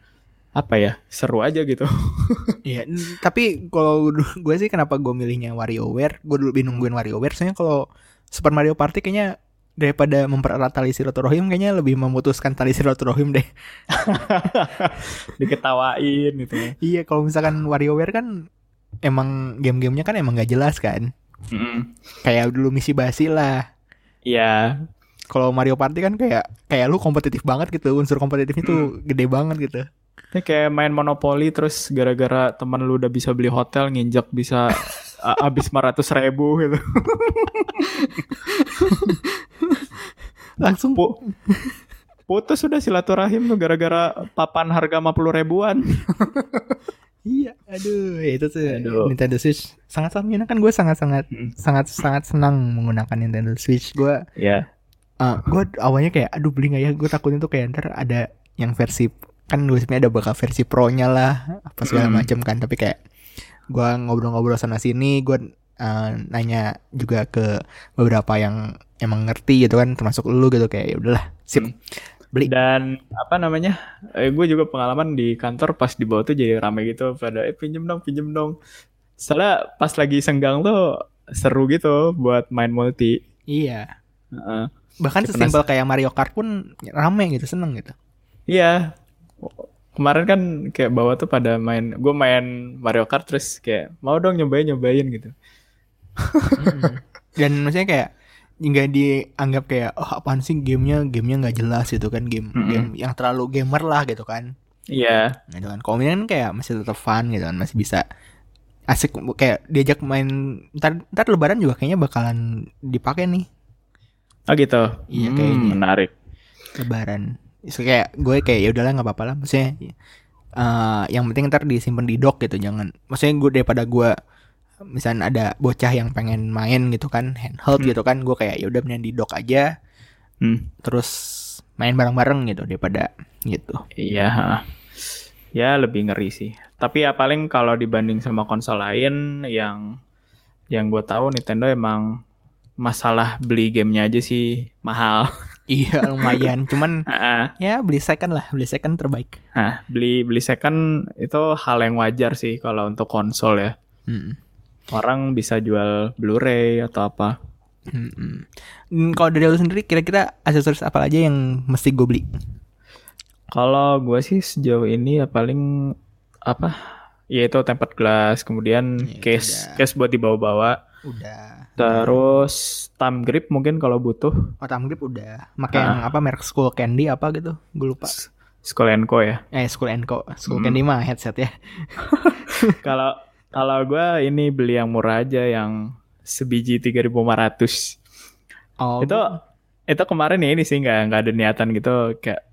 apa ya seru aja gitu. Iya, tapi kalau gue sih kenapa gue milihnya WarioWare, gue dulu lebih nungguin WarioWare, soalnya kalau Super Mario Party kayaknya daripada mempererat tali silaturahim kayaknya lebih memutuskan tali silaturahim deh. Diketawain gitu ya. iya, kalau misalkan WarioWare kan emang game-gamenya kan emang gak jelas kan. Mm-mm. Kayak dulu misi basi lah. Iya. Kalau Mario Party kan kayak kayak lu kompetitif banget gitu, unsur kompetitifnya tuh gede banget gitu. Ini kayak main monopoli terus gara-gara teman lu udah bisa beli hotel nginjek bisa a- habis 500 ribu gitu. Langsung Pu- putus sudah silaturahim tuh gara-gara papan harga 50 ribuan. Iya, aduh, itu tuh Aduh. Nintendo Switch sangat-sangat menyenangkan. Gue sangat-sangat Hmm. sangat-sangat senang menggunakan Nintendo Switch. Gue Ya. uh, gue awalnya kayak aduh beli nggak ya? Gue takutnya tuh kayak ntar ada yang versi kan gue sebenarnya ada bakal versi pro-nya lah apa segala Hmm. macam kan. Tapi kayak gue ngobrol-ngobrol sana sini, gue uh, nanya juga ke beberapa yang emang ngerti gitu kan, termasuk lu gitu kayak ya udahlah sip Hmm. beli. Dan apa namanya? Eh, gue juga pengalaman di kantor pas di bawah tuh jadi rame gitu pada eh pinjem dong, pinjem dong. Soalnya pas lagi senggang tuh seru gitu buat main multi. Iya. Heeh. Bahkan sesimpel kayak Mario Kart pun rame gitu, seneng gitu. Iya. Kemarin kan kayak bawa tuh pada main, gue main Mario Kart terus kayak mau dong nyobain nyobain gitu. Dan maksudnya kayak nggak dianggap kayak oh apaan sih gamenya gamenya nggak jelas gitu kan game Mm-mm. game yang terlalu gamer lah gitu kan Iya. gitu kan kalau kan kayak masih tetap fun gitu kan masih bisa asik kayak diajak main ntar, ntar lebaran juga kayaknya bakalan dipakai nih Oh gitu. Iya, Hmm, kayaknya. Menarik. lebaran so, kayak gue kayak ya udahlah nggak apa-apa lah maksudnya eh yang penting ntar disimpan di dock gitu jangan maksudnya gue daripada gue misalnya ada bocah yang pengen main gitu kan handheld Hmm. gitu kan gue kayak ya udah mending di dock aja Hmm. terus main bareng-bareng gitu daripada gitu. Iya. Ya lebih ngeri sih. Tapi ya paling kalau dibanding sama konsol lain yang yang gue tahu Nintendo emang masalah beli gamenya aja sih mahal. Iya lumayan, cuman ya beli second lah, beli second terbaik. Nah, beli beli second itu hal yang wajar sih kalau untuk konsol ya. Mm. Orang bisa jual Blu-ray atau apa. Mm-mm. Mm, Kalau dari lu sendiri, kira-kira aksesoris apa aja yang mesti gue beli? Kalau gue sih sejauh ini ya paling apa? Yaitu tempered glass, kemudian Ya, case udah. case buat dibawa-bawa. Udah. Terus thumb grip mungkin kalau butuh. Oh, thumb grip udah. Pakai yang apa merek Skull Candy apa gitu? Gue lupa. Skull and Co ya. Eh, Skull Co. Skull Hmm. Candy mah headset ya. Kalau kalau gue ini beli yang murah aja yang sebiji 3.500. Oh. Itu itu kemarin ya ini sih nggak nggak ada niatan gitu kayak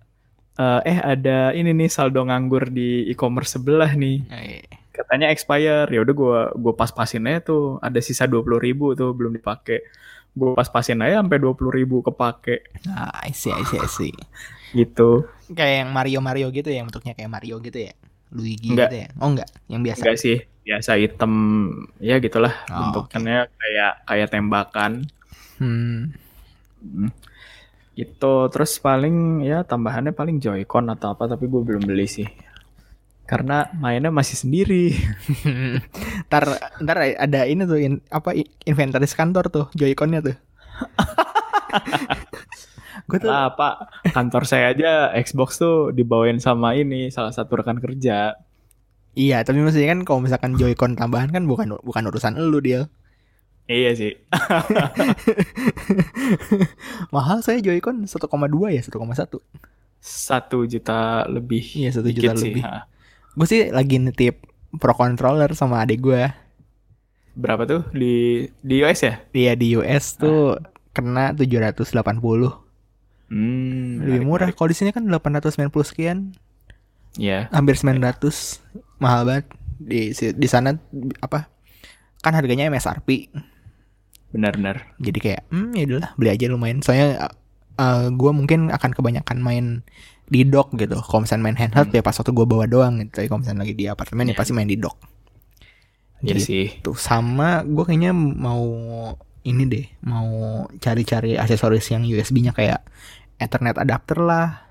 eh, eh ada ini nih saldo nganggur di e-commerce sebelah nih Eh, katanya expire. Ya udah gua gua pas-pasin aja tuh. Ada sisa dua puluh ribu tuh belum dipakai gua pas-pasin aja sampai dua puluh ribu kepake. Nah, I see, I see, I see. gitu. Kayak yang Mario Mario gitu ya, bentuknya kayak Mario gitu ya. Luigi Enggak. gitu ya. Oh enggak, yang biasa. enggak sih. Biasa item ya gitulah. Oh, bentukannya kayak kayak tembakan. Hmm. gitu. Terus paling ya tambahannya paling Joy-Con atau apa tapi gue belum beli sih karena mainnya masih sendiri ntar ntar ada ini tuh in- apa inventaris kantor tuh Joy-Con-nya tuh. gue tuh lah pak kantor saya aja Xbox tuh dibawain sama ini salah satu rekan kerja iya, tapi maksudnya kan kalau misalkan Joy-Con tambahan kan bukan bukan urusan lu dia. iya sih Mahal saya Joy-Con 1,2 ya, 1,1. satu juta lebih Iya, satu juta sih. lebih. Ha. Gue sih lagi nitip Pro Controller sama adik gue. berapa tuh di di US ya Dia di US tuh kena 780. hmm, Lebih murah. Kalau di sini kan 890 sekian, Iya. hampir 900. Mahal banget. Di di sana apa? Kan harganya MSRP. benar-benar Jadi kayak, hmm ya udahlah beli aja lumayan. Soalnya uh, gue mungkin akan kebanyakan main di dock gitu. Kalau misalnya main handheld ya pas waktu gue bawa doang gitu. Tapi kalau misalnya lagi di apartemen ya Iya. pasti main di dock. Iya Gitu. sih Tuh sama gue kayaknya mau ini deh, mau cari-cari aksesoris yang USB-nya kayak Ethernet adapter lah,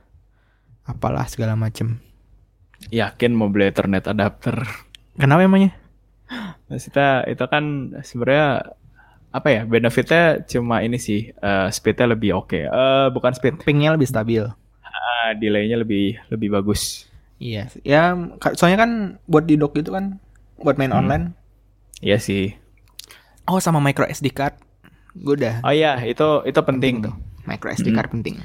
apalah segala macem. yakin mau beli Ethernet adapter Kenapa emangnya? Maksudnya itu kan sebenarnya apa ya benefitnya cuma ini sih eh, speednya lebih oke Eh bukan speed Pingnya lebih stabil. Ah, delaynya lebih lebih bagus Iya, ya soalnya kan buat di dock itu kan buat main Hmm. online. Iya sih Oh sama micro SD card, gue udah oh iya itu itu penting tuh. Micro SD Hmm. card penting.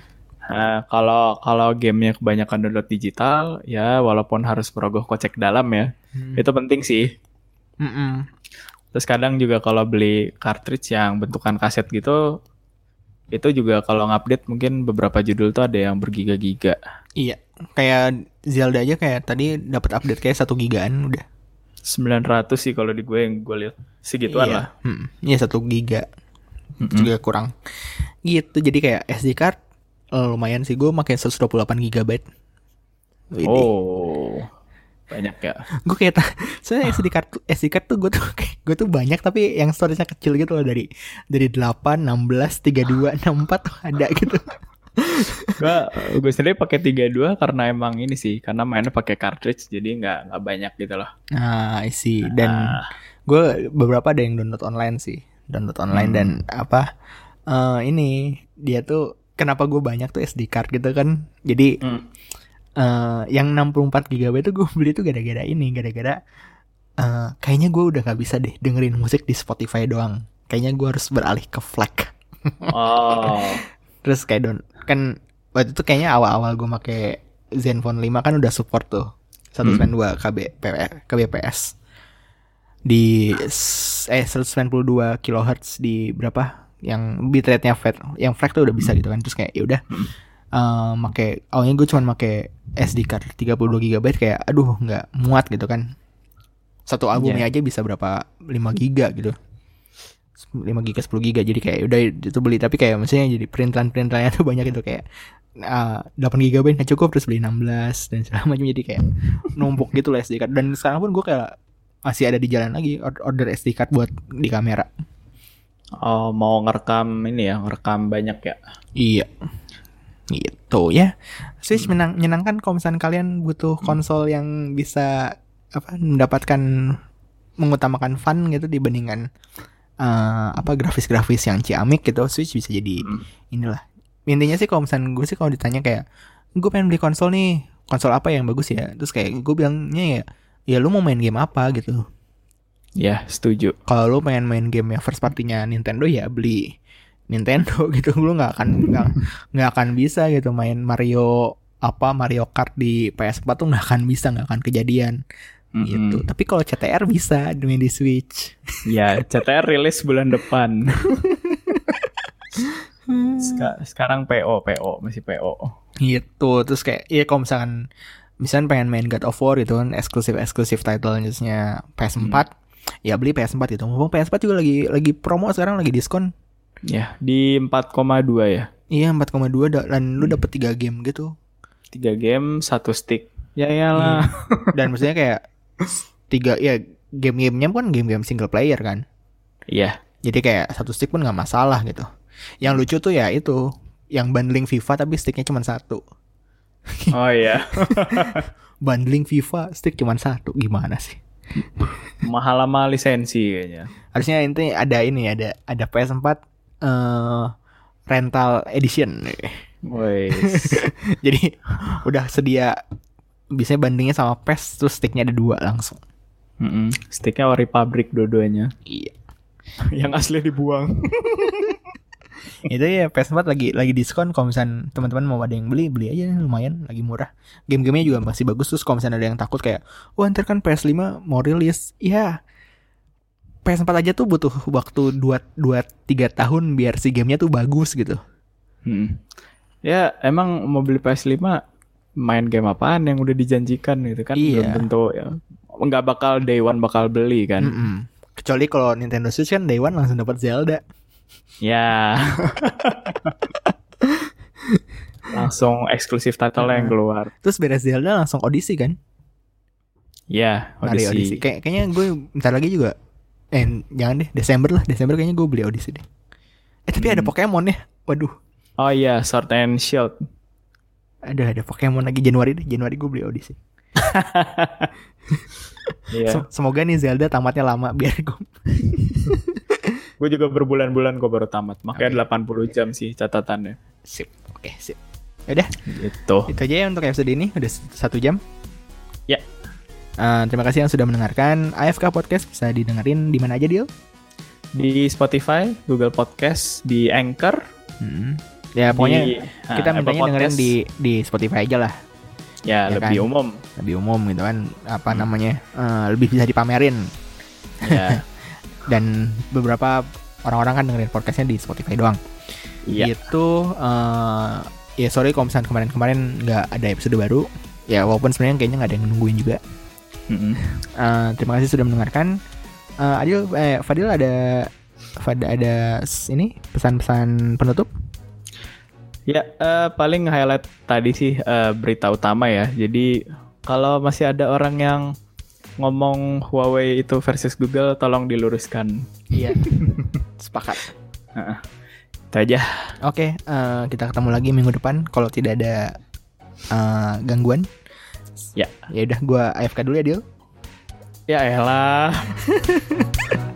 Nah, kalau kalau gamenya kebanyakan download digital ya walaupun harus merogoh kocek dalam ya Hmm. itu penting sih Mm-mm. terus kadang juga kalau beli cartridge yang bentukan kaset gitu itu juga kalau ngupdate mungkin beberapa judul tuh ada yang bergiga-giga Iya, kayak Zelda aja kayak tadi dapat update kayak satu gigaan udah. 900 sih kalau di gue yang gue lihat segituan iya. lah Hmm. Iya satu giga Mm-mm. juga kurang. Gitu jadi kayak SD card eh, lumayan sih gue pakai 128 GB. Oh, banyak ya. Gue kayak soalnya SD card SD card tuh gue tuh gue tuh banyak tapi yang storage-nya kecil gitu loh dari dari 8, 16, 32, 64 tuh ada gitu. Gue gue sendiri pakai 32 karena emang ini sih, karena mainnya pakai cartridge jadi nggak nggak banyak gitu loh. Nah, isi dan Ah. gue beberapa ada yang download online sih, download online Hmm. dan apa eh, ini dia tuh kenapa gue banyak tuh SD card gitu kan. Jadi Hmm. Eh, yang 64 GB itu gue beli tuh gara-gara ini, gara-gara eh, kayaknya gue udah gak bisa deh dengerin musik di Spotify doang. Kayaknya gue harus beralih ke FLAC. Oh, Terus kayak don kan waktu itu kayaknya awal-awal gue make Zenfone 5 kan udah support tuh 192 KB kbps di eh 192 kHz di berapa? Yang bitrate-nya flat yang flat tuh udah bisa gitu kan terus kayak ya udah eh, make awalnya gue cuma make SD card 32 GB kayak aduh nggak muat gitu kan. Satu albumnya aja bisa berapa? 5 giga gitu. 5 giga 10 giga. Jadi kayak udah itu beli. Tapi kayak maksudnya jadi perintilan perintilannya tuh banyak gitu. Kayak uh, 8 giga nggak cukup terus beli 16 dan segala macam. Jadi kayak numpuk gitu lah SD card. Dan sekarang pun gue kayak masih ada di jalan lagi or- order SD card buat di kamera. Oh mau ngerekam ini ya, ngerekam banyak ya. iya gitu ya. Switch menang menyenangkan kalau misalnya kalian butuh konsol yang bisa apa mendapatkan mengutamakan fun gitu dibandingkan eh, apa grafis-grafis yang ciamik gitu Switch bisa jadi Hmm. inilah. Intinya sih kalau misalnya gue sih kalau ditanya kayak gue pengen beli konsol nih konsol apa yang bagus ya? Terus kayak gue bilangnya ya ya lu mau main game apa? Gitu. Ya, setuju. kalau lu pengen main game yang first partinya Nintendo ya beli Nintendo gitu lu nggak akan nggak nggak akan bisa gitu main Mario apa Mario Kart di PS4 tuh nggak akan bisa nggak akan kejadian gitu Mm-mm. tapi kalau CTR bisa main di Switch Ya, CTR rilis bulan depan. Seka- sekarang PO, PO, masih PO. Gitu. Terus kayak iya kalau misalkan misalkan pengen main God of War gitu kan eksklusif eksklusif title-nya PS4 ya beli PS4 itu mumpung PS4 juga lagi lagi promo sekarang lagi diskon Ya, di 4,2 ya. iya 4,2 da- dan lu dapet 3 game gitu 3 game, satu stick. Ya iyalah. dan maksudnya kayak tiga ya game-gamenya kan game-game single player kan Iya. jadi kayak satu stick pun nggak masalah gitu yang lucu tuh ya itu yang bundling FIFA tapi sticknya cuma satu Oh iya. bundling FIFA stick cuma satu gimana sih Mahal sama lisensi kayaknya. harusnya intinya ada ini ada ada PS4 eh rental edition. Jadi udah sedia biasanya bandingnya sama PES terus sticknya ada dua langsung. Mm-mm. Sticknya ori pabrik dua-duanya. iya. Yang asli dibuang. itu ya PS4 lagi lagi diskon. Kalau misalnya teman-teman mau ada yang beli beli aja lumayan lagi murah. Game-gamenya juga masih bagus terus kalau misalnya ada yang takut kayak wah ntar kan PS5 mau rilis. Ya PS4 aja tuh butuh waktu 2 2 3 tahun biar si gamenya tuh bagus gitu Mm. Ya, emang mau beli PS5 main game apaan yang udah dijanjikan gitu kan Iya. belum tentu ya. Nggak bakal day one bakal beli kan. Mm-mm. kecuali kalau Nintendo Switch kan day one langsung dapat Zelda Ya. Langsung eksklusif title yang keluar. terus beres Zelda langsung Odyssey kan Ya, Mario Odyssey. Odyssey. Kayak, kayaknya gue bentar lagi juga eh jangan deh Desember lah Desember kayaknya gue beli Odyssey deh eh tapi ada Hmm. Pokemon ya waduh Oh iya, Sword and Shield. ada ada Pokemon lagi Januari deh Januari gue beli Odyssey Iya. Sem- semoga nih Zelda tamatnya lama biar gue Gue juga berbulan-bulan gue baru tamat. Makanya 80 jam sih catatannya. sip oke sip udah Gitu. itu aja ya untuk episode ini udah satu jam Ya. Eh, terima kasih yang sudah mendengarkan AFK Podcast bisa didengerin di mana aja Dil? Di Spotify, Google Podcast, di Anchor, Hmm. Ya pokoknya di, kita Apple mintanya dengerin di di Spotify aja lah ya, ya lebih kan? umum. lebih umum gitu kan apa Hmm. namanya eh, lebih bisa dipamerin Ya. dan beberapa orang-orang kan dengerin podcastnya di Spotify doang Iya. itu eh, ya sorry kalau misalnya kemarin-kemarin nggak ada episode baru ya walaupun sebenarnya kayaknya nggak ada yang nungguin juga Mm-mm. Eh, terima kasih sudah mendengarkan Eh, Adil eh Fadil ada Fad ada ini pesan-pesan penutup Ya, eh, paling highlight tadi sih eh, berita utama ya. Jadi kalau masih ada orang yang ngomong Huawei itu versus Google, tolong diluruskan. iya sepakat Itu aja. Oke, eh, kita ketemu lagi minggu depan kalau tidak ada eh, gangguan. Ya. Ya udah, gua AFK dulu ya, Dil. Ya elah.